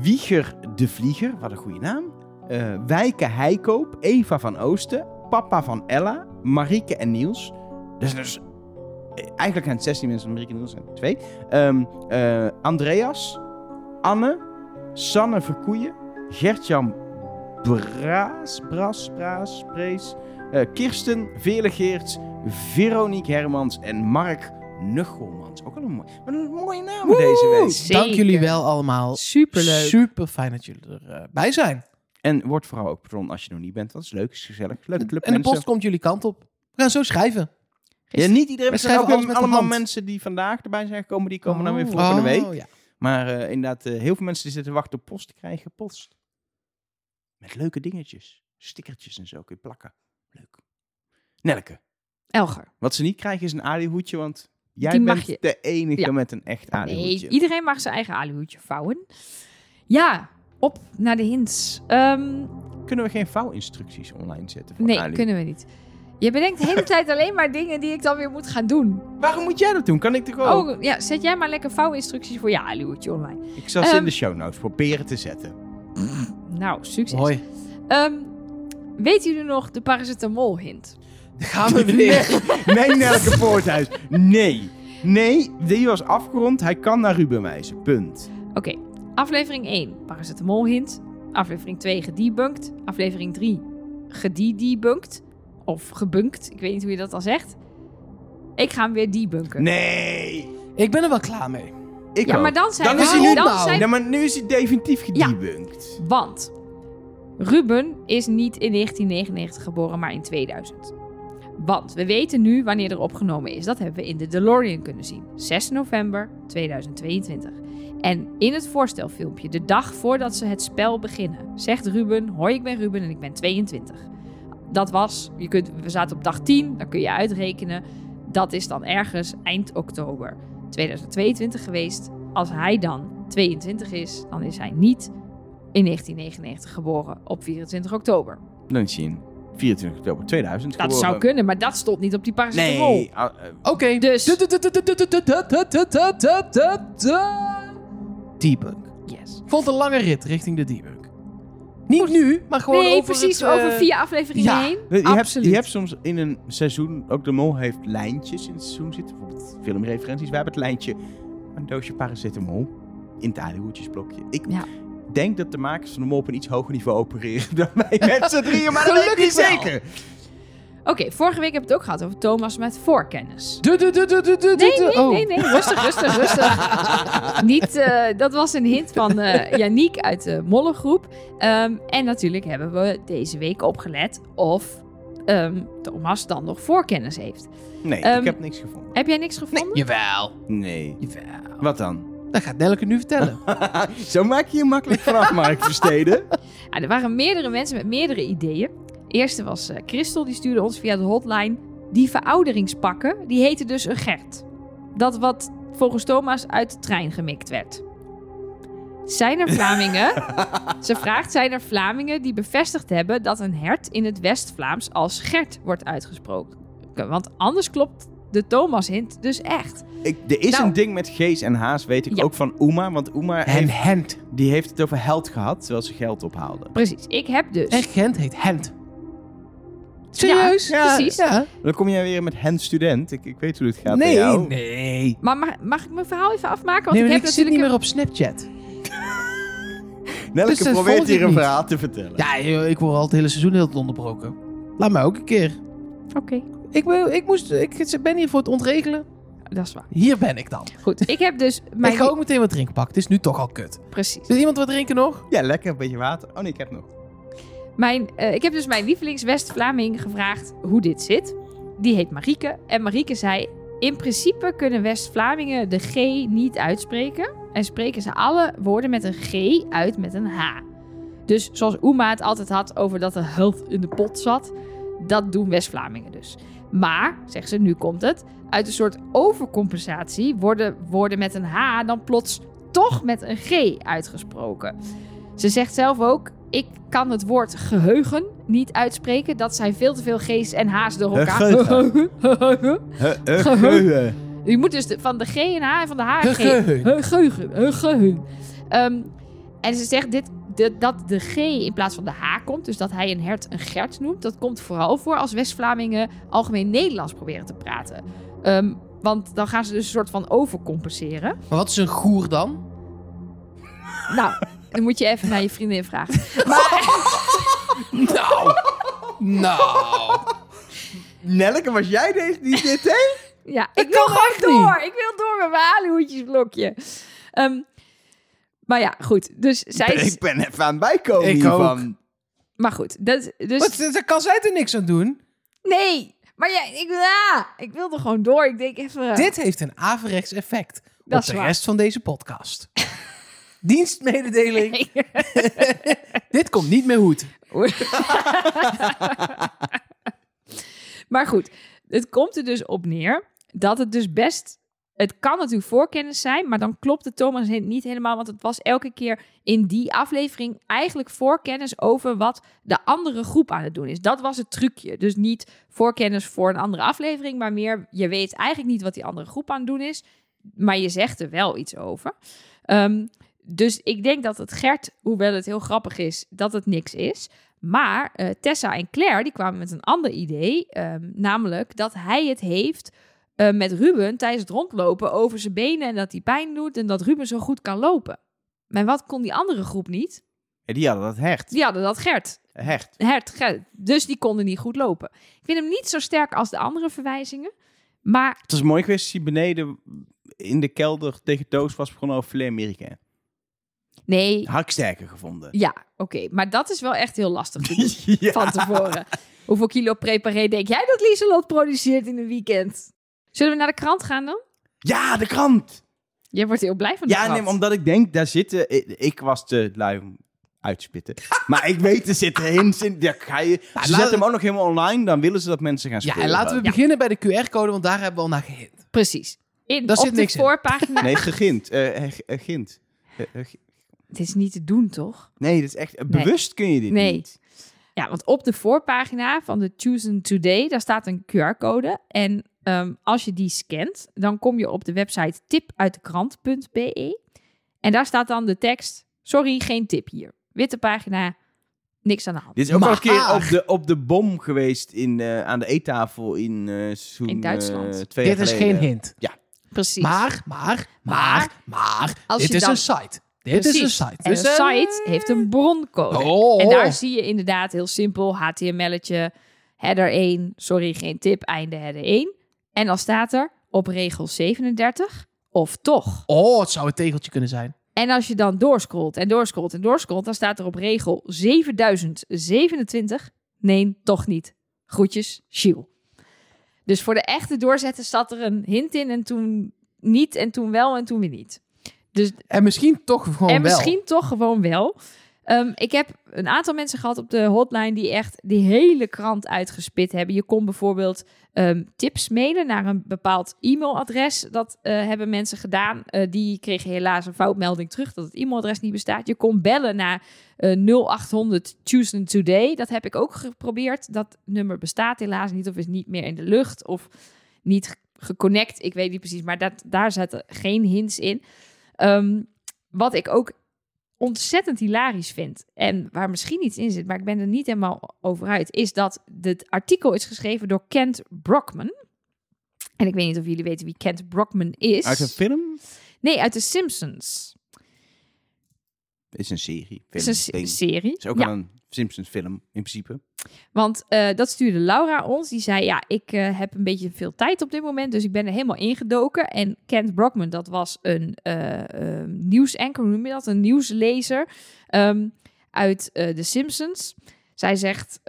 Wieger de Vlieger, wat een goede naam. eh Wijke Heikoop, Eva van Oosten, Papa van Ella, Marieke en Niels. Dus, dus eigenlijk zijn het 16 mensen, Marieke en Niels zijn er twee. Ehm, eh, Andreas, Anne, Sanne Verkoeien, Gertjan Braas, Bras, Braas, Prees, eh, Kirsten, Veerle Geerts, Veronique Hermans en Mark Nuchelmans. Ook wel een, mooi, wat een mooie naam deze week. Zeker. Dank jullie wel allemaal. Superleuk. Super fijn dat jullie erbij zijn. En word vooral ook patron als je nog niet bent. Dat is leuk, is gezellig. Leuke club En de post komt jullie kant op. We gaan zo schrijven. Ja, niet iedereen. We Er zijn schrijven ook alles met de allemaal hand. mensen die vandaag erbij zijn gekomen. Die komen dan weer Oh. volgende week. Oh, ja. Maar eh, inderdaad, eh, heel veel mensen die zitten wachten op post. Krijgen post. Met leuke dingetjes. Stickertjes en zo kun je plakken. Leuk. Nelke. Elger. Wat ze niet krijgen is een alihoedje, want jij Die mag bent je. de enige Ja. met een echt Nee, alihoedje. iedereen mag zijn eigen alihoedje vouwen. Ja, op naar de hints. Ehm, Kunnen we geen vouwinstructies online zetten? Voor nee, Ali? kunnen we niet. Je bedenkt de hele tijd alleen maar dingen die ik dan weer moet gaan doen. Waarom moet jij dat doen? Kan ik toch ook? Oh, ja, zet jij maar lekker vouwinstructies voor je alihoedje online. Ik zal ze in Ehm, de show notes proberen te zetten. Nou, succes. Mooi. Ehm, weten jullie nog de paracetamol hint? Gaan we weer. Nee, Nelke Poorthuis. Nee. Nee, die was afgerond. Hij kan naar Ruben wijzen. Punt. Oké, aflevering 1, paracetamol hint. Aflevering 2, gedebunked. Aflevering 3, gedebunked. Of gebunkt, ik weet niet hoe je dat dan zegt. Ik ga hem weer debunken. Nee. Ik ben er wel klaar mee. Ik Ja, ook. maar dan zijn Dan we... is hij nu- dan zijn- Ja, maar nu is hij definitief Ja. gedebunked. Want Ruben is niet in 1999 geboren, maar in 2000. Want we weten nu wanneer er opgenomen is. Dat hebben we in de DeLorean kunnen zien. 6 november 2022. En in het voorstelfilmpje, de dag voordat ze het spel beginnen, zegt Ruben: Hoi, ik ben Ruben en ik ben 22. Dat was, je kunt, we zaten op dag 10, dan kun je uitrekenen. Dat is dan ergens eind oktober 2022 geweest. Als hij dan 22 is, dan is hij niet in 1999 geboren op 24 oktober. Dan in 24 oktober 2000 Dat geboren. zou kunnen, maar dat stond niet op die paracetamol. Nee. ah, eh, Oké. Dus- Debunk. Yes. Vond een lange rit richting de debunk. Niet nu, maar gewoon nee, over precies, het, eh, over vier afleveringen ja. heen. je, hebt, Absoluut. je hebt soms in een seizoen, ook de mol heeft lijntjes in het seizoen zitten. Bijvoorbeeld filmreferenties. Wij hebben het lijntje, een doosje paracetamol in het alihoedjesblokje. Ik Ja. denk dat de makers van de mol op een iets hoger niveau opereren dan wij met z'n drieën, maar dat weet ik niet wel. zeker. Oké, vorige week heb ik het ook gehad over Thomas met voorkennis. Du- du- du- du- du- du- Nee, nee, nee. Rustig, rustig, rustig. Niet, eh, dat was een hint van eh Yannick uit de Mollengroep. Ehm, en natuurlijk hebben we deze week opgelet of ehm, Thomas dan nog voorkennis heeft. Nee, Ehm, ik heb niks gevonden. Heb jij niks gevonden? Jawel. Nee. Jawel. Wat dan? Dat gaat Nelke nu vertellen. Zo maak je je makkelijk vanaf, Mark Versteden. Ja, er waren meerdere mensen met meerdere ideeën. De eerste was eh, Christel, die stuurde ons via de hotline. Die verouderingspakken, die heette dus een Gert. Dat wat volgens Thomas uit de trein gemikt werd. Zijn er Vlamingen? Ze vraagt, zijn er Vlamingen die bevestigd hebben dat een hert in het West-Vlaams als Gert wordt uitgesproken? Want anders klopt de Thomas-hint dus echt. Ik, er is Nou. een ding met Gees en Haas, weet ik Ja. ook van Uma. Want Uma En heeft, Hent. die heeft het over held gehad, terwijl ze geld ophaalde. Precies, ik heb dus... En Gent heet Hent. Serieus? Ja, precies. Ja. Dan kom jij weer met hen student. Ik, ik weet hoe dit gaat bij Nee, jou. nee. Maar mag, mag ik mijn verhaal even afmaken? Want Nee, ik heb ik zit niet meer op Snapchat. Nelke Dus probeert hier een niet. verhaal te vertellen. Ja, ik word al het hele seizoen heel onderbroken. Laat mij ook een keer. Oké, Ik, ben, ik, moest, ik ben hier voor het ontregelen. dat is waar. Hier ben ik dan. Goed, ik heb dus mijn... Ik ga ook meteen wat drinken pakken. Het is nu toch al kut. Precies. Wil iemand wat drinken nog? Ja, lekker. Een beetje water. Oh nee, ik heb nog. Mijn, eh, ik heb dus mijn lievelings-West-Vlaming gevraagd hoe dit zit. Die heet Marieke. En Marieke zei... In principe kunnen West-Vlamingen de G niet uitspreken. En spreken ze alle woorden met een G uit met een H. Dus zoals Uma het altijd had over dat er health in de pot zat. Dat doen West-Vlamingen dus. Maar, zegt ze, nu komt het. Uit een soort overcompensatie worden woorden met een H dan plots toch met een G uitgesproken. Ze zegt zelf ook: Ik kan het woord geheugen niet uitspreken. Dat zijn veel te veel G's en H's door elkaar. Geheugen. Geheugen. Je moet dus de- van de G en H en van de H een G. Geheugen. Geheugen. Geheugen. Ehm, en ze zegt dit, de- dat de G in plaats van de H komt. Dus dat hij een hert een Gert noemt. Dat komt vooral voor als West-Vlamingen algemeen Nederlands proberen te praten. Ehm, want dan gaan ze dus een soort van overcompenseren. Maar wat is een goer dan? Nou, dan moet je even naar je vriendin vragen. Nou. nou. Nelke, was jij deze die dit deed? Ja, ik wil gewoon echt door. Ik wil door met mijn halenhoedjesblokje. Ehm, maar ja, goed. Dus zij... Ik ben even aan het bijkomen Ik hiervan. Maar goed, dat, dus... Wat, daar kan zij er niks aan doen. Nee! Maar ja, ik, ah, ik wil er gewoon door. Ik denk even... Dit heeft een averechts effect Dat op is de waar. rest van deze podcast. Dienstmededeling. Dit komt niet meer goed. maar goed, het komt er dus op neer dat het dus best... Het kan natuurlijk voorkennis zijn, maar dan klopt de Thomas niet helemaal. Want het was elke keer in die aflevering eigenlijk voorkennis over wat de andere groep aan het doen is. Dat was het trucje. Dus niet voorkennis voor een andere aflevering, maar meer je weet eigenlijk niet wat die andere groep aan het doen is. Maar je zegt er wel iets over. Ehm, dus ik denk dat het Gert, hoewel het heel grappig is, dat het niks is. Maar eh, Tessa en Claire die kwamen met een ander idee. ehm, namelijk dat hij het heeft eh, met Ruben tijdens het rondlopen over zijn benen. En dat hij pijn doet en dat Ruben zo goed kan lopen. Maar wat kon die andere groep niet? Ja, die hadden dat hecht. Die hadden dat Gert. Hecht. Gert, Gert. Dus die konden niet goed lopen. Ik vind hem niet zo sterk als de andere verwijzingen. Maar Het was mooi geweest als hij beneden in de kelder tegen Toos was begonnen over filet Amerika. Nee, Had ik sterker gevonden. ja, oké. Maar dat is wel echt heel lastig te doen. ja. van tevoren. Hoeveel kilo preparé denk jij dat Lieselot produceert in een weekend? Zullen we naar de krant gaan dan? Ja, de krant. Jij wordt heel blij van de Ja, krant. nee, omdat ik denk, daar zitten... Ik, ik was te lui om uit te spitten. maar ik weet, er zitten hints in. Ga je, ze zetten hem ook nog helemaal online. Dan willen ze dat mensen gaan Ja, spelen. en laten we Ja. beginnen bij de QR-code, want daar hebben we al naar gehint. Precies. In, Daar op zit de niks in. voorpagina. Nee, gegint. Eh eh, eh, gint. Eh, eh, gi- Het is niet te doen, toch? nee, dat is echt... Nee. Bewust kun je dit Nee. niet. Ja, want op de voorpagina van de Chosen Today, daar staat een QR-code. En ehm, als je die scant, dan kom je op de website tipuitdekrant.be. En daar staat dan de tekst, sorry, geen tip hier. Witte pagina, niks aan de hand. Dit is ook al een keer op de, op de bom geweest in, eh, aan de eettafel in eh seizoen In Duitsland. eh, twee jaar Dit is geleden. geen hint. Precies. Maar, maar, maar, maar, Als dit je is dan- een site. Dit is een site. En een site heeft een broncode. Oh. En daar zie je inderdaad heel simpel HTML'tje. header 1, sorry, geen tip, einde header 1. En dan staat er op regel 37 of toch. Oh, het zou een tegeltje kunnen zijn. En als je dan doorscrollt en doorscrollt en doorscrollt, dan staat er op regel 7027, nee, toch niet. Groetjes, Shiel. Dus voor de echte doorzetten zat er een hint in en toen niet en toen wel en toen weer niet. Dus En misschien toch gewoon en wel. misschien toch gewoon wel. Ehm, ik heb een aantal mensen gehad op de hotline die echt die hele krant uitgespit hebben. Je kon bijvoorbeeld ehm, tips mailen naar een bepaald e-mailadres. Dat eh, hebben mensen gedaan. Eh, die kregen helaas een foutmelding terug dat het e-mailadres niet bestaat. Je kon bellen naar eh 0800 Tuesday Today. Dat heb ik ook geprobeerd. Dat nummer bestaat helaas niet of is niet meer in de lucht of niet geconnect. Ik weet niet precies, maar dat, daar zaten geen hints in. Ehm, wat ik ook ontzettend hilarisch vind en waar misschien iets in zit, maar ik ben er niet helemaal over uit, is dat dit artikel is geschreven door Kent Brockman. En ik weet niet of jullie weten wie Kent Brockman is. Uit een film? Nee, uit The Simpsons. Het is een serie. Film, is een se- ding. serie. Is ook Ja. wel een Simpsons film, in principe. Want eh, dat stuurde Laura ons. Die zei, ja, ik eh, heb een beetje veel tijd op dit moment. Dus ik ben er helemaal ingedoken. En Kent Brockman, dat was een nieuwsanchor, hoe noem je dat? Een nieuwslezer ehm, uit The Simpsons. Zij zegt,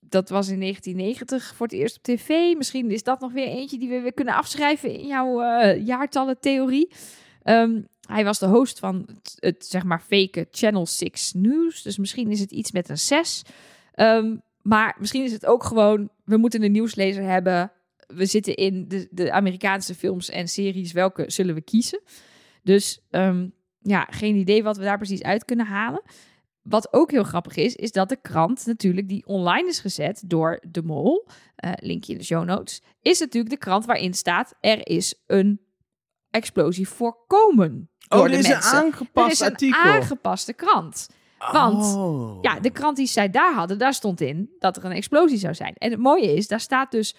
dat was in 1990 voor het eerst op tv. Misschien is dat nog weer eentje die we weer kunnen afschrijven in jouw jaartallen-theorie. Ehm, hij was de host van het, het, zeg maar fake Channel 6 News. Dus misschien is het iets met een 6. Ehm, maar misschien is het ook gewoon, we moeten een nieuwslezer hebben. We zitten in de, de Amerikaanse films en series. Welke zullen we kiezen? Dus ehm, ja, geen idee wat we daar precies uit kunnen halen. Wat ook heel grappig is, is dat de krant natuurlijk die online is gezet door De Mol, eh, linkje in de show notes, is natuurlijk de krant waarin staat er is een explosie voorkomen door Oh, de is een mensen. er is een artikel. aangepaste krant. Want Oh. ja, de krant die zij daar hadden, daar stond in dat er een explosie zou zijn. En het mooie is, daar staat dus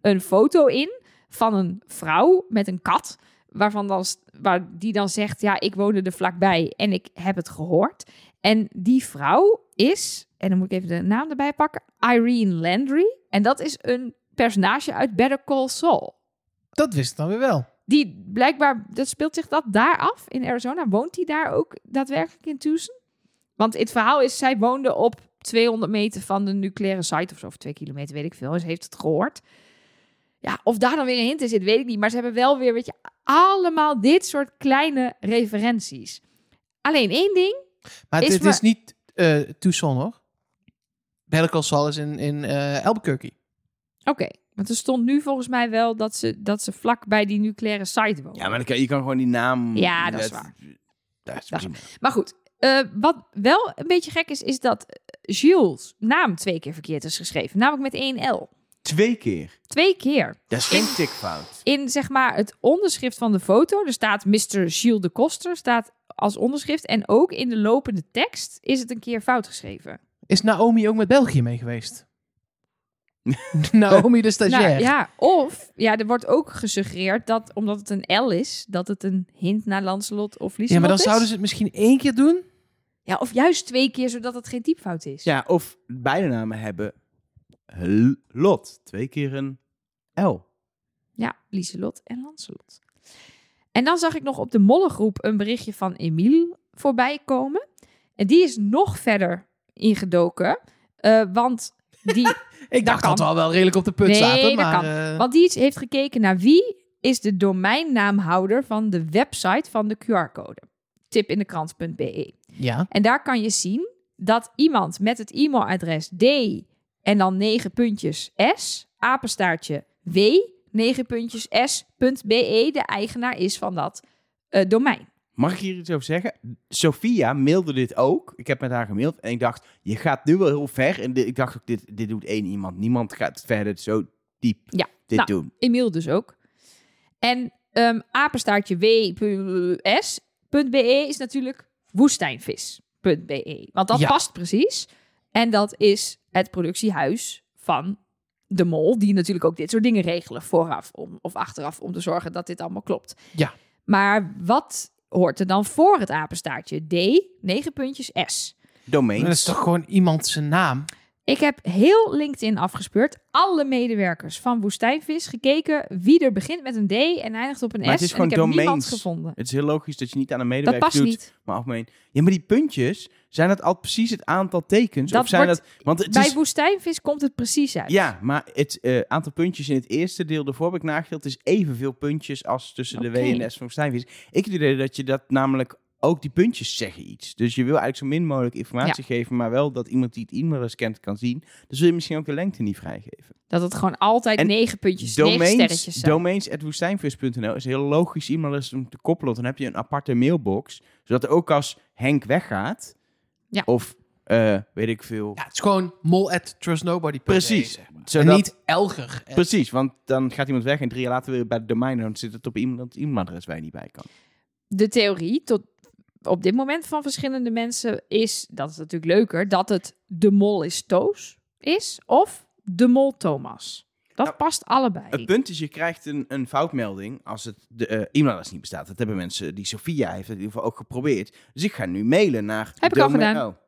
een foto in van een vrouw met een kat. Waarvan dan, waar die dan zegt, ja, ik woonde er vlakbij en ik heb het gehoord. En die vrouw is, en dan moet ik even de naam erbij pakken, Irene Landry. En dat is een personage uit Better Call Saul. Dat wist ik dan weer wel. Die blijkbaar, dat speelt zich dat daar af in Arizona. Woont hij daar ook daadwerkelijk in Tucson? Want het verhaal is, zij woonde op 200 meter van de nucleaire site of zo, of twee kilometer, weet ik veel. Ze heeft het gehoord. Ja, of daar dan weer een hint in zit, weet ik niet. Maar ze hebben wel weer, weet je, allemaal dit soort kleine referenties. Alleen één ding. Maar Is maar- is niet eh Tucson, hoor. Saul is in, in eh, Albuquerque. Oké, want er stond nu volgens mij wel dat ze, dat ze vlak bij die nucleaire site wonen. Ja, maar dan kan, je kan gewoon die naam... Ja, dat is waar. Dat is Dat is prima. Maar goed, eh, wat wel een beetje gek is, is dat eh, Jules' naam twee keer verkeerd is geschreven. Namelijk met één L. Twee keer. Twee keer. Dat is geen tikfout. In zeg maar het onderschrift van de foto, er staat Mr. Gilles de Koster, staat als onderschrift. En ook in de lopende tekst is het een keer fout geschreven. Is Naomi ook met België mee geweest? Naomi de stagiair. Nou, ja, of ja, er wordt ook gesuggereerd dat omdat het een L is, dat het een hint naar Lancelot of Lieselot Ja, maar dan is. zouden ze het misschien één keer doen. Ja, of juist twee keer, zodat het geen typfout is. Ja, of beide namen hebben Lot. Twee keer een L. Ja, Lieselot en Lancelot. En dan zag ik nog op de mollengroep een berichtje van Emiel voorbij komen. En die is nog verder ingedoken. eh, want die, Ik dacht kan. dat we al wel redelijk op de put Nee, zaten. dat Maar, kan. eh, want die heeft gekeken naar wie is de domeinnaamhouder van de website van de QR-code. Tip in de krant.be. ja. En daar kan je zien dat iemand met het e-mailadres D en dan 9 puntjes S, apenstaartje W, 9 puntjes S.be de eigenaar is van dat eh, domein. Mag ik hier iets over zeggen? Sophia mailde dit ook. Ik heb met haar gemaild en ik dacht, je gaat nu wel heel ver. En dit- ik dacht ook, dit, dit doet één iemand. Niemand gaat verder zo diep Ja, dit nou, doen. Emiel dus ook. En ehm apenstaartje w.s.be is natuurlijk woestijnvis.be. Want dat Ja. past precies. En dat is het productiehuis van de mol, die natuurlijk ook dit soort dingen regelen vooraf om, of achteraf om te zorgen dat dit allemaal klopt. Ja. Maar wat hoort er dan voor het apenstaartje? D, 9 puntjes S. Domein. Dat is toch gewoon iemand zijn naam? Ik heb heel LinkedIn afgespeurd. Alle medewerkers van Woestijnvis gekeken wie er begint met een D en eindigt op een Maar het S. is en gewoon ik heb niemand gevonden. Het is heel logisch dat je niet aan een Dat medewerker past doet, niet. maar algemeen. Ja, maar die puntjes, zijn dat al precies het aantal tekens? Dat of zijn wordt- dat... Want het Bij is, Woestijnvis komt het precies uit. ja, maar het eh, aantal puntjes in het eerste deel ervoor heb ik nagedeeld, is evenveel puntjes als tussen de W en de S van Woestijnvis. Ik idee dat je dat namelijk ook die puntjes zeggen iets. Dus je wil eigenlijk zo min mogelijk informatie geven, maar wel dat iemand die het e-mailadres kent kan zien. Dus wil je misschien ook de lengte niet vrijgeven. Dat het gewoon altijd En negen puntjes, negen Domains, sterretjes zijn. domains.woestijnvis.nl is heel logisch e-mailadres om te koppelen. Want dan heb je een aparte mailbox, zodat ook als Henk weggaat, Ja. of eh, weet ik veel. Ja, het is gewoon mol at trustnobody. Precies. Zeg maar. En Zodat- niet Elger. at- Precies, want dan gaat iemand weg en drie jaar later weer bij het domein en dan zit het op iemand e-mailadres waar je niet bij kan. De theorie tot op dit moment van verschillende mensen is, dat is natuurlijk leuker, dat het de mol is Toos is of de mol Thomas. Dat Nou, past allebei. Het punt is, je krijgt een, een foutmelding als het de eh, e-mailadres niet bestaat. Dat hebben mensen, die Sophia heeft in ieder geval ook geprobeerd. Dus ik ga nu mailen naar... Heb ik al gedaan.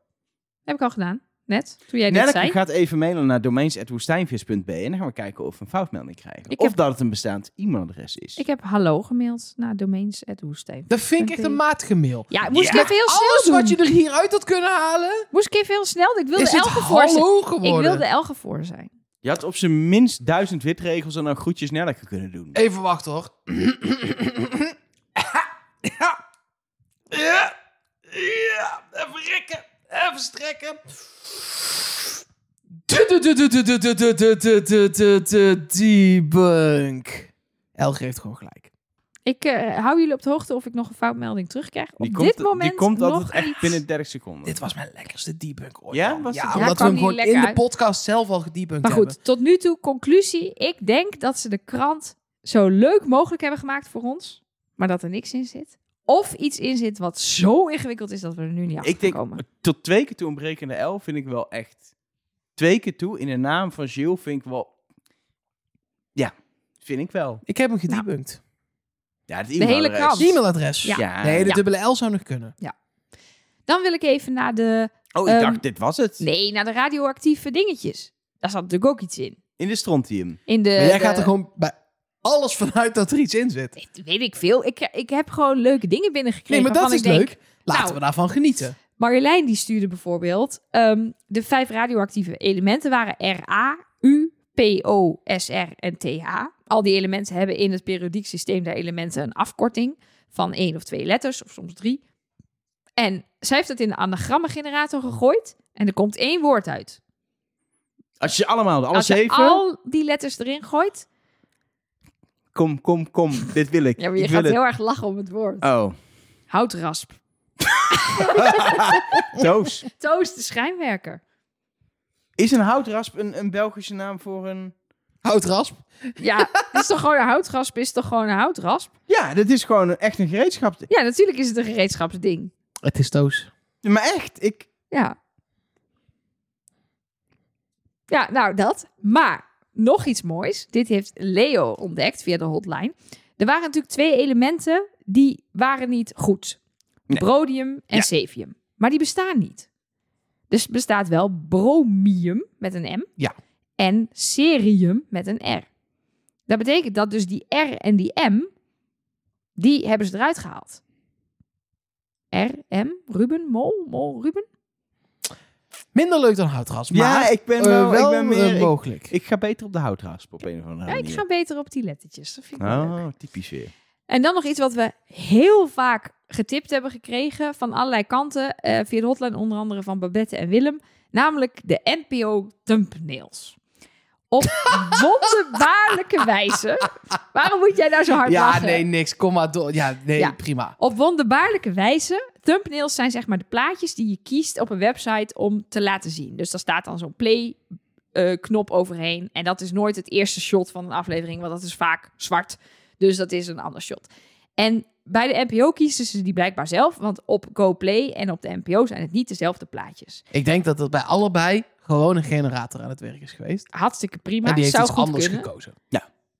Heb ik al gedaan. Net, toen jij dit Nelleke zei. gaat even mailen naar domeins.woestijnvis.be en dan gaan we kijken of we een foutmelding krijgen. Ik of heb- dat het een bestaand e-mailadres is. Ik heb hallo gemaild naar domains.woestijn. Dat vind ik echt een matige mail. Ja, moest Ja. ik even heel snel Alles doen. wat je er hieruit had kunnen halen, Moest ik even heel snel. Ik wilde is het Elge voor zijn. Ik wilde Elge voor zijn. Je had op zijn minst duizend witregels en dan groetjes Nelleke kunnen doen. Even wachten hoor. ja. Ja. Ja. Even rekken. Even strekken. Debunk. Elger heeft gewoon gelijk. Ik eh, hou jullie op de hoogte of ik nog een foutmelding terugkrijg. Op Die dit komt, moment die komt altijd nog echt binnen 30 seconden. Dit was mijn lekkerste debunk ooit. Ja? Was ja, het- Ja, omdat we hem gewoon in de podcast zelf al gedebunked Maar hebben. goed, tot nu toe conclusie. Ik denk dat ze de krant zo leuk mogelijk hebben gemaakt voor ons. Maar dat er niks in zit. Of iets in zit wat zo ingewikkeld is dat we er nu niet achter ik denk, komen. tot twee keer toe een brekende L vind ik wel echt... Twee keer toe in de naam van Gilles vind ik wel... Ja, vind ik wel. Ik heb hem gedebunked. Ja, het De hele e-mailadres. krant. E-mailadres. Ja. Ja. Nee, de Ja. dubbele L zou nog kunnen. Dan wil ik even naar de, Oh, ik Ehm, dacht, dit was het. nee, naar de radioactieve dingetjes. Daar zat natuurlijk ook iets in. In de strontium. In de, Maar jij de- gaat er gewoon bij alles vanuit dat er iets in zit. Weet- Weet ik veel. Ik, ik heb gewoon leuke dingen binnengekregen. Nee, maar dat is denk, leuk. Laten nou, we daarvan genieten. Marjolein die stuurde bijvoorbeeld... ehm, de vijf radioactieve elementen waren Ra, U, PO, SR en TH. Al die elementen hebben in het periodiek systeem der elementen een afkorting... van één of twee letters, of soms drie. En zij heeft het in de anagrammengenerator gegooid... en er komt één woord uit. Als je allemaal, de alle Als je zeven... al die letters erin gooit... Kom, kom, kom. dit wil ik. Ja, maar je ik gaat het. heel erg lachen om het woord. Oh. Houtrasp. Toos. Toos de schijnwerker. Is een houtrasp een, een Belgische naam voor een... Houtrasp. Ja, het is toch gewoon een houtrasp, is toch gewoon een houtrasp? Ja, dat is gewoon een, echt een gereedschap. Ja, natuurlijk is het een gereedschapsding. Het is Toos. Maar echt, ik... Ja. Ja, nou dat. Maar nog iets moois. Dit heeft Leo ontdekt via de hotline. Er waren natuurlijk twee elementen die waren niet goed. Nee. Brodium en Ja. cevium. Maar die bestaan niet. Dus bestaat wel bromium met een M. Ja. En cerium met een R. Dat betekent dat dus die R en die M, die hebben ze eruit gehaald. R, M, Ruben, Mol, Mol, Ruben. Minder leuk dan houtrasp. Ja, maar ik ben eh, wel- ik wel ben meer- eh, ik- mogelijk. Ik ga beter op de houtrasp op een of andere Ja, ik ga beter op die lettertjes. Dat vind ik leuk. Oh, typisch weer. En dan nog iets wat we heel vaak getipt hebben gekregen van allerlei kanten. eh, via de hotline onder andere van Babette en Willem. Namelijk de NPO thumbnails. Op wonderbaarlijke wijze. Waarom moet jij nou zo hard ja, lachen? nee, niks. Kom maar door. Ja, nee, Ja. prima. Op wonderbaarlijke wijze. Thumbnails zijn zeg maar de plaatjes die je kiest op een website om te laten zien. Dus daar staat dan zo'n play eh, knop overheen. En dat is nooit het eerste shot van een aflevering, want dat is vaak zwart. Dus dat is een ander shot. En bij de NPO kiezen ze die blijkbaar zelf, want op GoPlay en op de NPO zijn het niet dezelfde plaatjes. Ik denk dat het bij allebei gewoon een generator aan het werk is geweest. Hartstikke prima. en die heeft Zou iets goed anders kunnen. gekozen.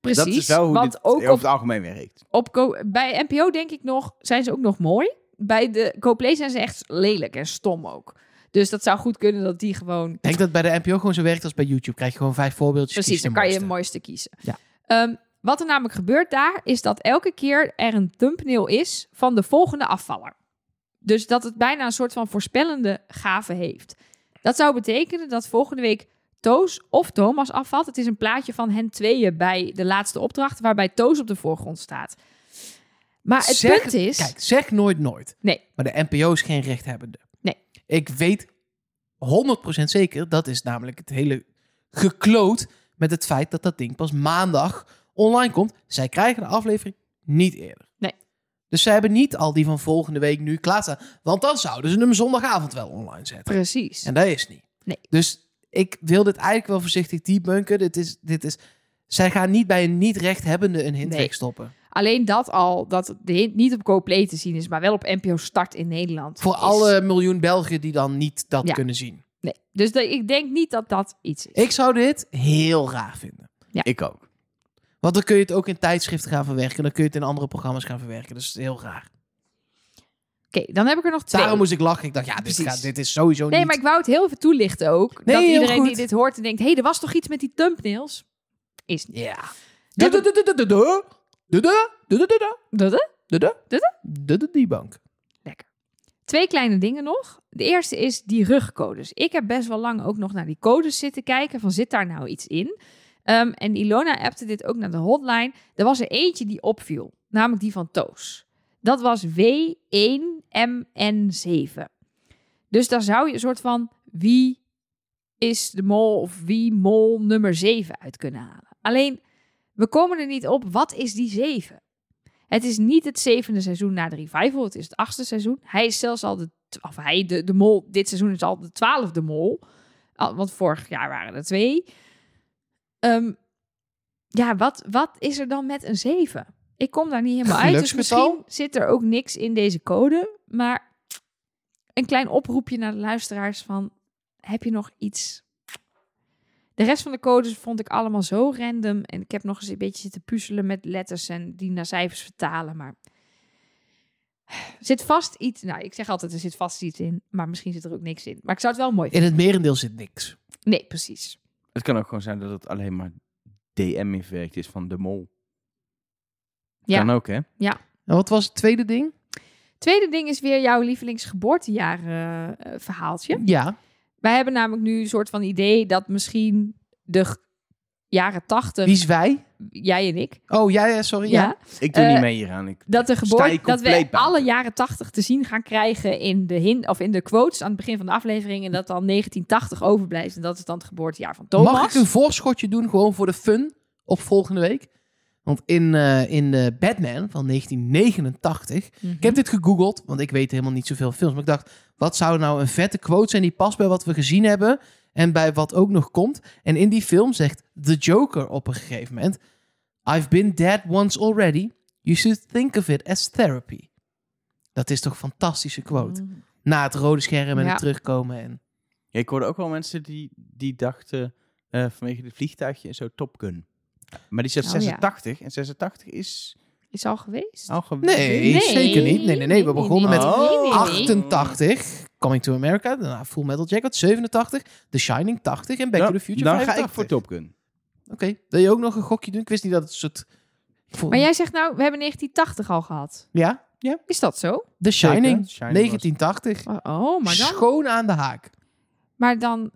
Precies. dat is wel hoe want dit ook over op het algemeen werkt. Op Go bij NPO denk ik nog, zijn ze ook nog mooi. Bij de GoPlay zijn ze echt lelijk en stom ook. Dus dat zou goed kunnen dat die gewoon... Ik denk dat bij de NPO gewoon zo werkt als bij YouTube. Krijg je gewoon vijf voorbeeldjes. Precies, dan kan je het mooiste. mooiste kiezen. Ja. Ehm, wat er namelijk gebeurt daar, is dat elke keer er een thumbnail is van de volgende afvaller. Dus dat het bijna een soort van voorspellende gave heeft. Dat zou betekenen dat volgende week Toos of Thomas afvalt. Het is een plaatje van hen tweeën bij de laatste opdracht, waarbij Toos op de voorgrond staat. Maar het Zeg- punt is... Kijk, zeg nooit nooit. Nee. Maar de NPO is geen rechthebbende. Nee. Ik weet 100% zeker, dat is namelijk het hele gekloot met het feit dat dat ding pas maandag online komt. Zij krijgen de aflevering niet eerder. Nee. Dus zij hebben niet al die van volgende week nu klaarstaan. Want dan zouden ze hem zondagavond wel online zetten. Precies. En dat is niet. Nee. Dus ik wil dit eigenlijk wel voorzichtig debunken. Dit is, dit is, zij gaan niet bij een niet-rechthebbende een hint Nee. wegstoppen. Alleen dat al, dat de hint niet op CoPlay te zien is, maar wel op NPO Start in Nederland. Voor is- alle miljoen Belgen die dan niet dat Ja. kunnen zien. Nee. Dus de- ik denk niet dat dat iets is. Ik zou dit heel raar vinden. Ik ook. Want dan kun je het ook in tijdschriften gaan verwerken. Dan kun je het in andere programma's gaan verwerken. Dus heel raar. Oké, dan heb ik er nog twee. Daarom moest ik lachen. Ik dacht, ja, dit, gaat, dit is sowieso Nee, niet... maar ik wou het heel even toelichten ook. Nee, dat iedereen die dit hoort en denkt... hé, hey, er was toch iets met die thumbnails? Is niet. Ja. De de bank. Lekker. Twee kleine dingen nog. De eerste is die rugcodes. Ik heb best wel lang ook nog naar die codes zitten kijken. Van zit daar nou iets in? Ehm, en Ilona appte dit ook naar de hotline. Er was er eentje die opviel. Namelijk die van Toos. Dat was W1MN7. Dus daar zou je een soort van wie is de mol of wie mol nummer 7 uit kunnen halen. Alleen, we komen er niet op. Wat is die 7? Het is niet het zevende seizoen na de revival. Het is het achtste seizoen. Hij is zelfs al de... Of hij, de, de mol, dit seizoen is al de twaalfde mol. Want vorig jaar waren er twee. Ehm, ja, wat, wat is er dan met een zeven? Ik kom daar niet helemaal uit. Dus misschien zit er ook niks in deze code. Maar een klein oproepje naar de luisteraars van... Heb je nog iets... De rest van de codes vond ik allemaal zo random. En ik heb nog eens een beetje zitten puzzelen met letters en die naar cijfers vertalen. Maar er zit vast iets. Nou, ik zeg altijd er zit vast iets in. Maar misschien zit er ook niks in. Maar ik zou het wel mooi In vinden. het merendeel zit niks. Nee, precies. Het kan ook gewoon zijn dat het alleen maar DM in verwerkt is van de mol. Ja. Kan ook, hè? En wat was het tweede ding? Tweede ding is weer jouw lievelingsgeboortejaar verhaaltje. Ja. Wij hebben namelijk nu een soort van idee dat misschien de jaren tachtig, Wie is wij? jij en ik, Oh, ja, ja sorry. Ja. ja, Ik doe Eh, niet mee hieraan. Ik, dat, de geboorte, dat we buiten? alle jaren 80 te zien gaan krijgen in de, hin, of in de quotes aan het begin van de aflevering. En dat dan 1980 overblijft. En dat is dan het geboortejaar van Thomas. Mag ik een voorschotje doen, gewoon voor de fun, op volgende week? Want in, eh, in de Batman van 1989... Mhm. Ik heb dit gegoogeld, want ik weet helemaal niet zoveel films. Maar ik dacht, wat zou nou een vette quote zijn die past bij wat we gezien hebben... en bij wat ook nog komt? En in die film zegt The Joker op een gegeven moment... I've been dead once already. You should think of it as therapy. Dat is toch een fantastische quote. Mm. Na het rode scherm en Ja. het terugkomen. En... Ja, ik hoorde ook wel mensen die, die dachten eh, vanwege het vliegtuigje en zo Top Gun. Maar die zegt Oh, ja. 86 en 86 is Is al geweest? al geweest. Nee, zeker niet. Nee, nee, nee. We begonnen met nee, nee, nee, nee. 88. Coming to America. Daarna Full Metal Jacket 87. The Shining 80. En Back to the Future Dan 85. ga ik voor Top Gun. Oké. Wil je ook nog een gokje doen? Ik wist niet dat het soort... Maar jij zegt nou, we hebben 1980 al gehad. Ja? Is dat zo? The Shining. Zeker. Shining 1980. Oh, oh, maar dan... Schoon aan de haak. Maar dan...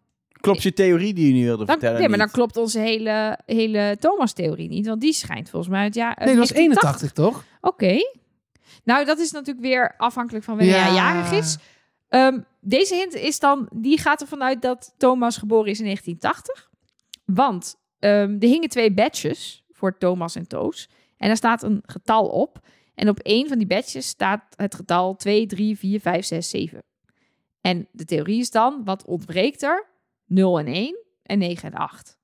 Klopt je theorie die je nu wilde dan vertellen nee, maar dan klopt onze hele, hele Thomas-theorie niet. Want die schijnt volgens mij uit jaar... uit Nee, dat was 1980. 81, toch? Oké. Nou, dat is natuurlijk weer afhankelijk van wanneer hij jarig is. Ehm, deze hint is dan, die gaat ervan uit dat Thomas geboren is in 1980. Want ehm, er hingen twee badges voor Thomas en Toos. En daar staat een getal op. En op één van die badges staat het getal 2, 3, 4, 5, 6, 7. En de theorie is dan, wat ontbreekt er? 0 en 1 en 9 en 8.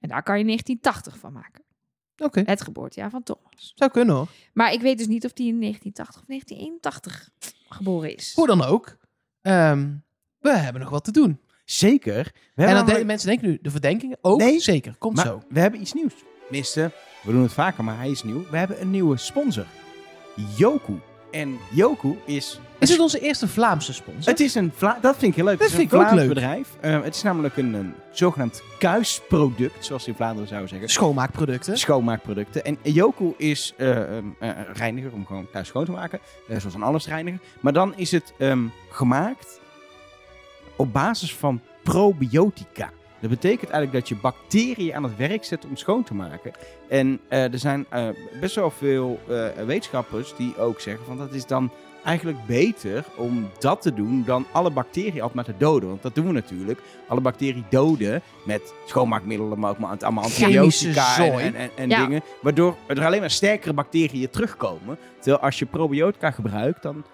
En daar kan je 1980 van maken. Oké. Het geboortejaar van Thomas. Zou kunnen hoor. Maar ik weet dus niet of die in 1980 of 1981 geboren is. Hoe dan ook. Ehm, we hebben nog wat te doen. Zeker. We en dan namelijk- mensen denken nu, de verdenkingen ook Nee, zeker. Komt maar zo. we hebben iets nieuws. Tenminste, we doen het vaker, maar hij is nieuw. We hebben een nieuwe sponsor. Yoku. En Yoku is... Is het onze eerste Vlaamse sponsor? Het is een Vla dat vind ik heel leuk. Dat het is vind een ik ook leuk. bedrijf. Eh, het is namelijk een, een zogenaamd kuisproduct, zoals ze in Vlaanderen zouden zeggen. Schoonmaakproducten. Schoonmaakproducten. En Yoku is um, een reiniger om gewoon thuis schoon te maken. zoals een allesreiniger. Maar dan is het ehm, gemaakt op basis van probiotica. Dat betekent eigenlijk dat je bacteriën aan het werk zet om schoon te maken. En eh, er zijn eh, best wel veel eh, wetenschappers die ook zeggen van dat is dan eigenlijk beter om dat te doen dan alle bacteriën altijd maar te doden. Want dat doen we natuurlijk. Alle bacteriën doden met schoonmaakmiddelen, maar ook maar allemaal antibiotica en, en, en, en Ja. dingen. Waardoor er alleen maar sterkere bacteriën terugkomen. Terwijl als je probiotica gebruikt, dan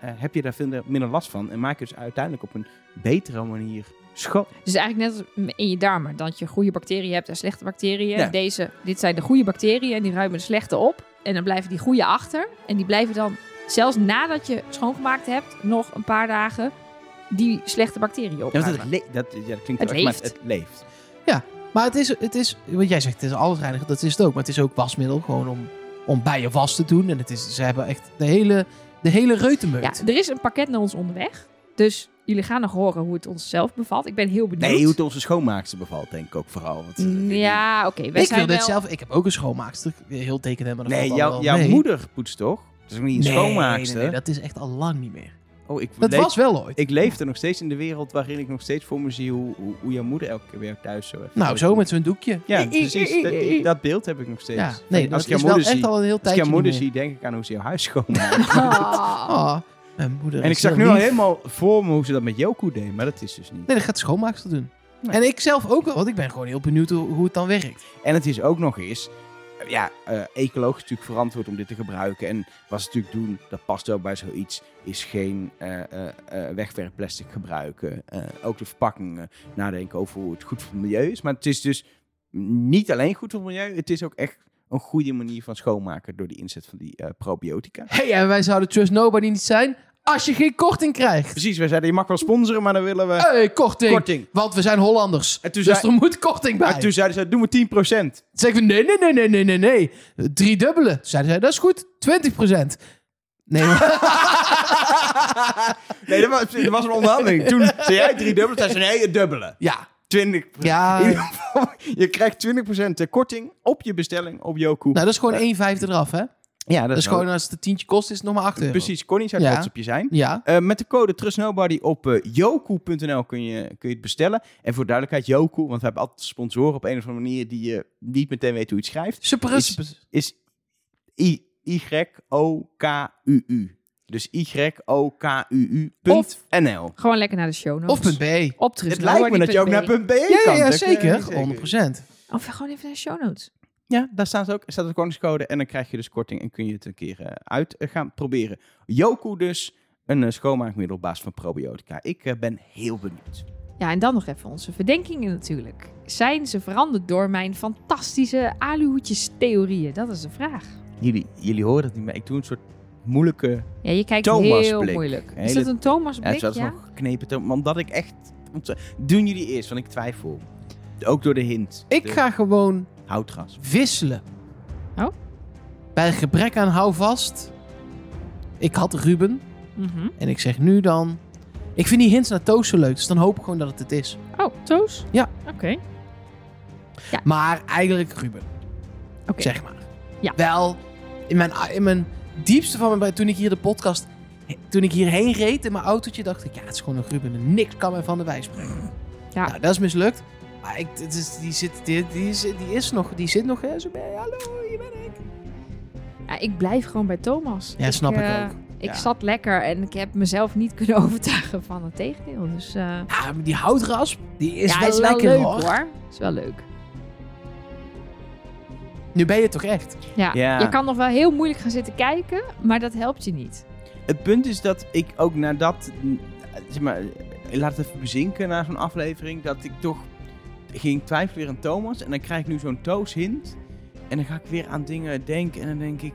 heb je daar minder last van. En maak je dus uiteindelijk op een betere manier schoon. Dus eigenlijk net als in je darmen. Dat je goede bacteriën hebt en slechte bacteriën. Ja. Deze, dit zijn de goede bacteriën en die ruimen de slechte op. En dan blijven die goede achter. En die blijven dan, zelfs nadat je schoongemaakt hebt, nog een paar dagen die slechte bacteriën Ja, op. het, le- dat, ja, dat klinkt Het erg, maar leeft. het leeft. Maar het is, het is, wat jij zegt, het is alles reiniger, dat is het ook. Maar het is ook wasmiddel, gewoon om, om bij je was te doen. En het is, ze hebben echt de hele, de hele reutemeut. Ja, er is een pakket naar ons onderweg. Dus jullie gaan nog horen hoe het ons zelf bevalt. Ik ben heel benieuwd. Nee, hoe het onze schoonmaakster bevalt, denk ik ook vooral. Want, eh, Ja, oké. wij ik zijn wil dit wel... zelf, ik heb ook een schoonmaakster. Heel teken hebben, maar dat Nee, jouw, mee. moeder poetst toch? Dat is ook niet een Nee, schoonmaakster. Nee, nee, dat is echt al lang niet meer. Oh, ik Dat leef, was wel ooit. Ik leef er nog steeds in de wereld waarin ik nog steeds voor me zie hoe, hoe, hoe jouw moeder elke keer weer thuis zo heeft. nou, zo met zo'n doekje. Ja, precies. Dat, beeld heb ik nog steeds. Ja, nee, als dat ik jouw is wel moeder echt zie, al een heel als ik jouw moeder zie, denk ik aan hoe ze jouw huis schoonmaakt. Ah. Oh, mijn moeder en ik zag nu al helemaal voor me hoe ze dat met Yoku deed, maar dat is dus niet. Nee, dat gaat de schoonmaakster doen. Nee. En ik zelf ook wel, want ik ben gewoon heel benieuwd hoe, hoe het dan werkt. En het is ook nog eens, eh, ja, eh, ecologisch natuurlijk verantwoord om dit te gebruiken. En wat ze natuurlijk doen, dat past ook bij zoiets, is geen eh, eh, eh, wegwerpplastic gebruiken. Ook de verpakkingen nadenken over hoe het goed voor het milieu is. Maar het is dus niet alleen goed voor het milieu, het is ook echt een goede manier van schoonmaken door de inzet van die probiotica. hey, en wij zouden Trust Nobody niet zijn als je geen korting krijgt. Precies, wij zeiden je mag wel sponsoren, maar dan willen we hey, korting. korting. Want we zijn Hollanders. En toen, dus zei, er moet korting bij. en toen zeiden ze, doe maar 10%. Toen zei ik, nee, nee, nee, nee, nee, nee, nee. Driedubbele. Toen zeiden zij, dat is goed. 20%. Nee, maar... nee, dat was, dat was een onderhandeling. Toen zei jij drie dubbele, toen zei ze nee, het dubbele. ja. 20. Ja. Je krijgt 20% korting op je bestelling op Yoku. Nou, dat is gewoon 1 vijfde eraf, hè? Ja, Dat is wel- gewoon, als het een tientje kost, is het nog maar 8 euro. Precies, Connie zou Ja. trots op je zijn. Ja. Eh, met de code TrustNobody op eh, yoku.nl kun je, kun je het bestellen. En voor duidelijkheid, Yoku, want we hebben altijd sponsoren op een of andere manier die je niet meteen weet hoe je het schrijft, Super. Is- is I- Y-O-K-U-U. Dus Y-O-K-U-U.nl. Gewoon lekker naar de show notes. Of punt B. Op terug. Het lijkt me dat je ook naar punt B Ja, ja, kan. ja, eh, zeker. 100%. Of gewoon even naar de show notes. Ja, daar staat ook staat een kortingscode en dan krijg je dus korting en kun je het een keer eh, uit eh, gaan proberen. Yoku dus, een eh, schoonmaakmiddel op basis van probiotica. Ik ben heel benieuwd. Ja, en dan nog even onze verdenkingen natuurlijk. Zijn ze veranderd door mijn fantastische aluhoedjes theorieën? Dat is de vraag. Jullie, jullie horen het niet meer. Ik doe een soort moeilijke... Ja, je kijkt Thomas heel blik. moeilijk. Hele- Is dat een Thomas Ja, blik? het Ja, was nog geknepen. toon, Omdat ik echt... Doen jullie eerst, want ik twijfel. Ook door de hint. Ik De ga gewoon Houtgras. wisselen. Oh. Bij gebrek aan houvast. Ik had Ruben. Mhm. En ik zeg nu dan... Ik vind die hints naar Toos zo leuk. Dus dan hoop ik gewoon dat het het is. Oh, Toos? Ja. Oké. Maar eigenlijk Ruben. Oké. Zeg maar. Ja. Wel, in mijn, in mijn diepste van mijn... Toen ik hier de podcast... Toen ik hierheen reed in mijn autootje, dacht ik... Ja, het is gewoon een Ruben. en Niks kan mij van de wijs brengen. Ja. Nou, dat is mislukt. Maar ik, het is, die, zit, die, die, is, die is nog... Die zit nog... Hè, zo bij, hallo, hier ben ik. Ja, ik blijf gewoon bij Thomas. Ja, snap ik eh, ook. Ik Ja. zat lekker en ik heb mezelf niet kunnen overtuigen van het tegendeel. Dus eh, Ja, maar die houtrasp, die is ja, wel is lekker wel leuk hoor. hoor. Is wel leuk. Nu ben je het toch echt? Ja. Ja. Je kan nog wel heel moeilijk gaan zitten kijken, maar dat helpt je niet. Het punt is dat ik ook nadat... Zeg maar, laat het even bezinken na zo'n aflevering. Dat ik toch ging twijfel weer aan Thomas. En dan krijg ik nu zo'n toos hint. En dan ga ik weer aan dingen denken. En dan denk ik,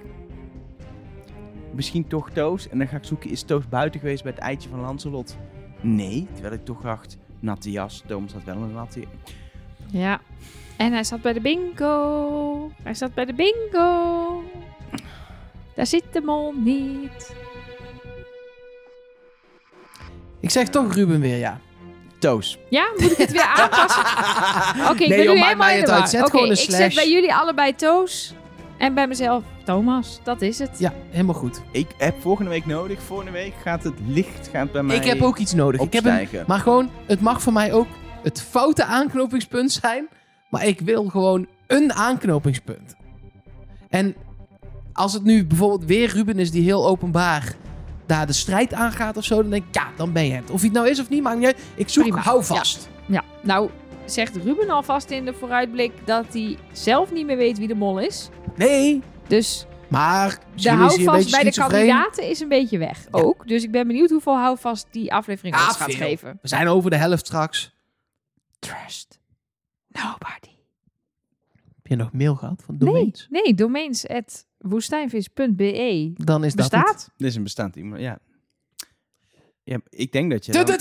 misschien toch Toos. En dan ga ik zoeken, is Toos buiten geweest bij het eitje van Lancelot? Nee, terwijl ik toch dacht, natte jas. Thomas had wel een natte jas. Ja, en hij zat bij de bingo. Hij zat bij de bingo. Daar zit de mol niet. Ik zeg toch Ruben weer, ja. Toos. Ja, moet ik het weer aanpassen? Oké, ik Nee, ben joh, nu maakt helemaal in de war. Oké, ik zet bij jullie allebei Toos en bij mezelf Thomas. Dat is het. Ja, helemaal goed. Ik heb volgende week nodig. Volgende week gaat het licht gaat bij mij Ik heb ook iets nodig. Ik heb een, maar gewoon, het mag voor mij ook het foute aanknopingspunt zijn. Maar ik wil gewoon een aanknopingspunt. En als het nu bijvoorbeeld weer Ruben is die heel openbaar daar de strijd aangaat of zo, dan denk ik, ja, dan ben je het. Of hij het nou is of niet, maakt niet uit. Ik zoek Prima. hou vast. Ja, nou zegt Ruben alvast in de vooruitblik dat hij zelf niet meer weet wie de mol is. Nee, Dus maar de houvast bij de kandidaten is een beetje weg ook. Dus ik ben benieuwd hoeveel houvast die aflevering ons gaat veel. geven. We zijn over de helft straks. Trust nobody. Heb je nog mail gehad van Nee, domains? nee, domains at woestijnvis.be Dan is dat bestaat. Dit is een bestaand iemand, ja. Ja, ik denk dat je... dan-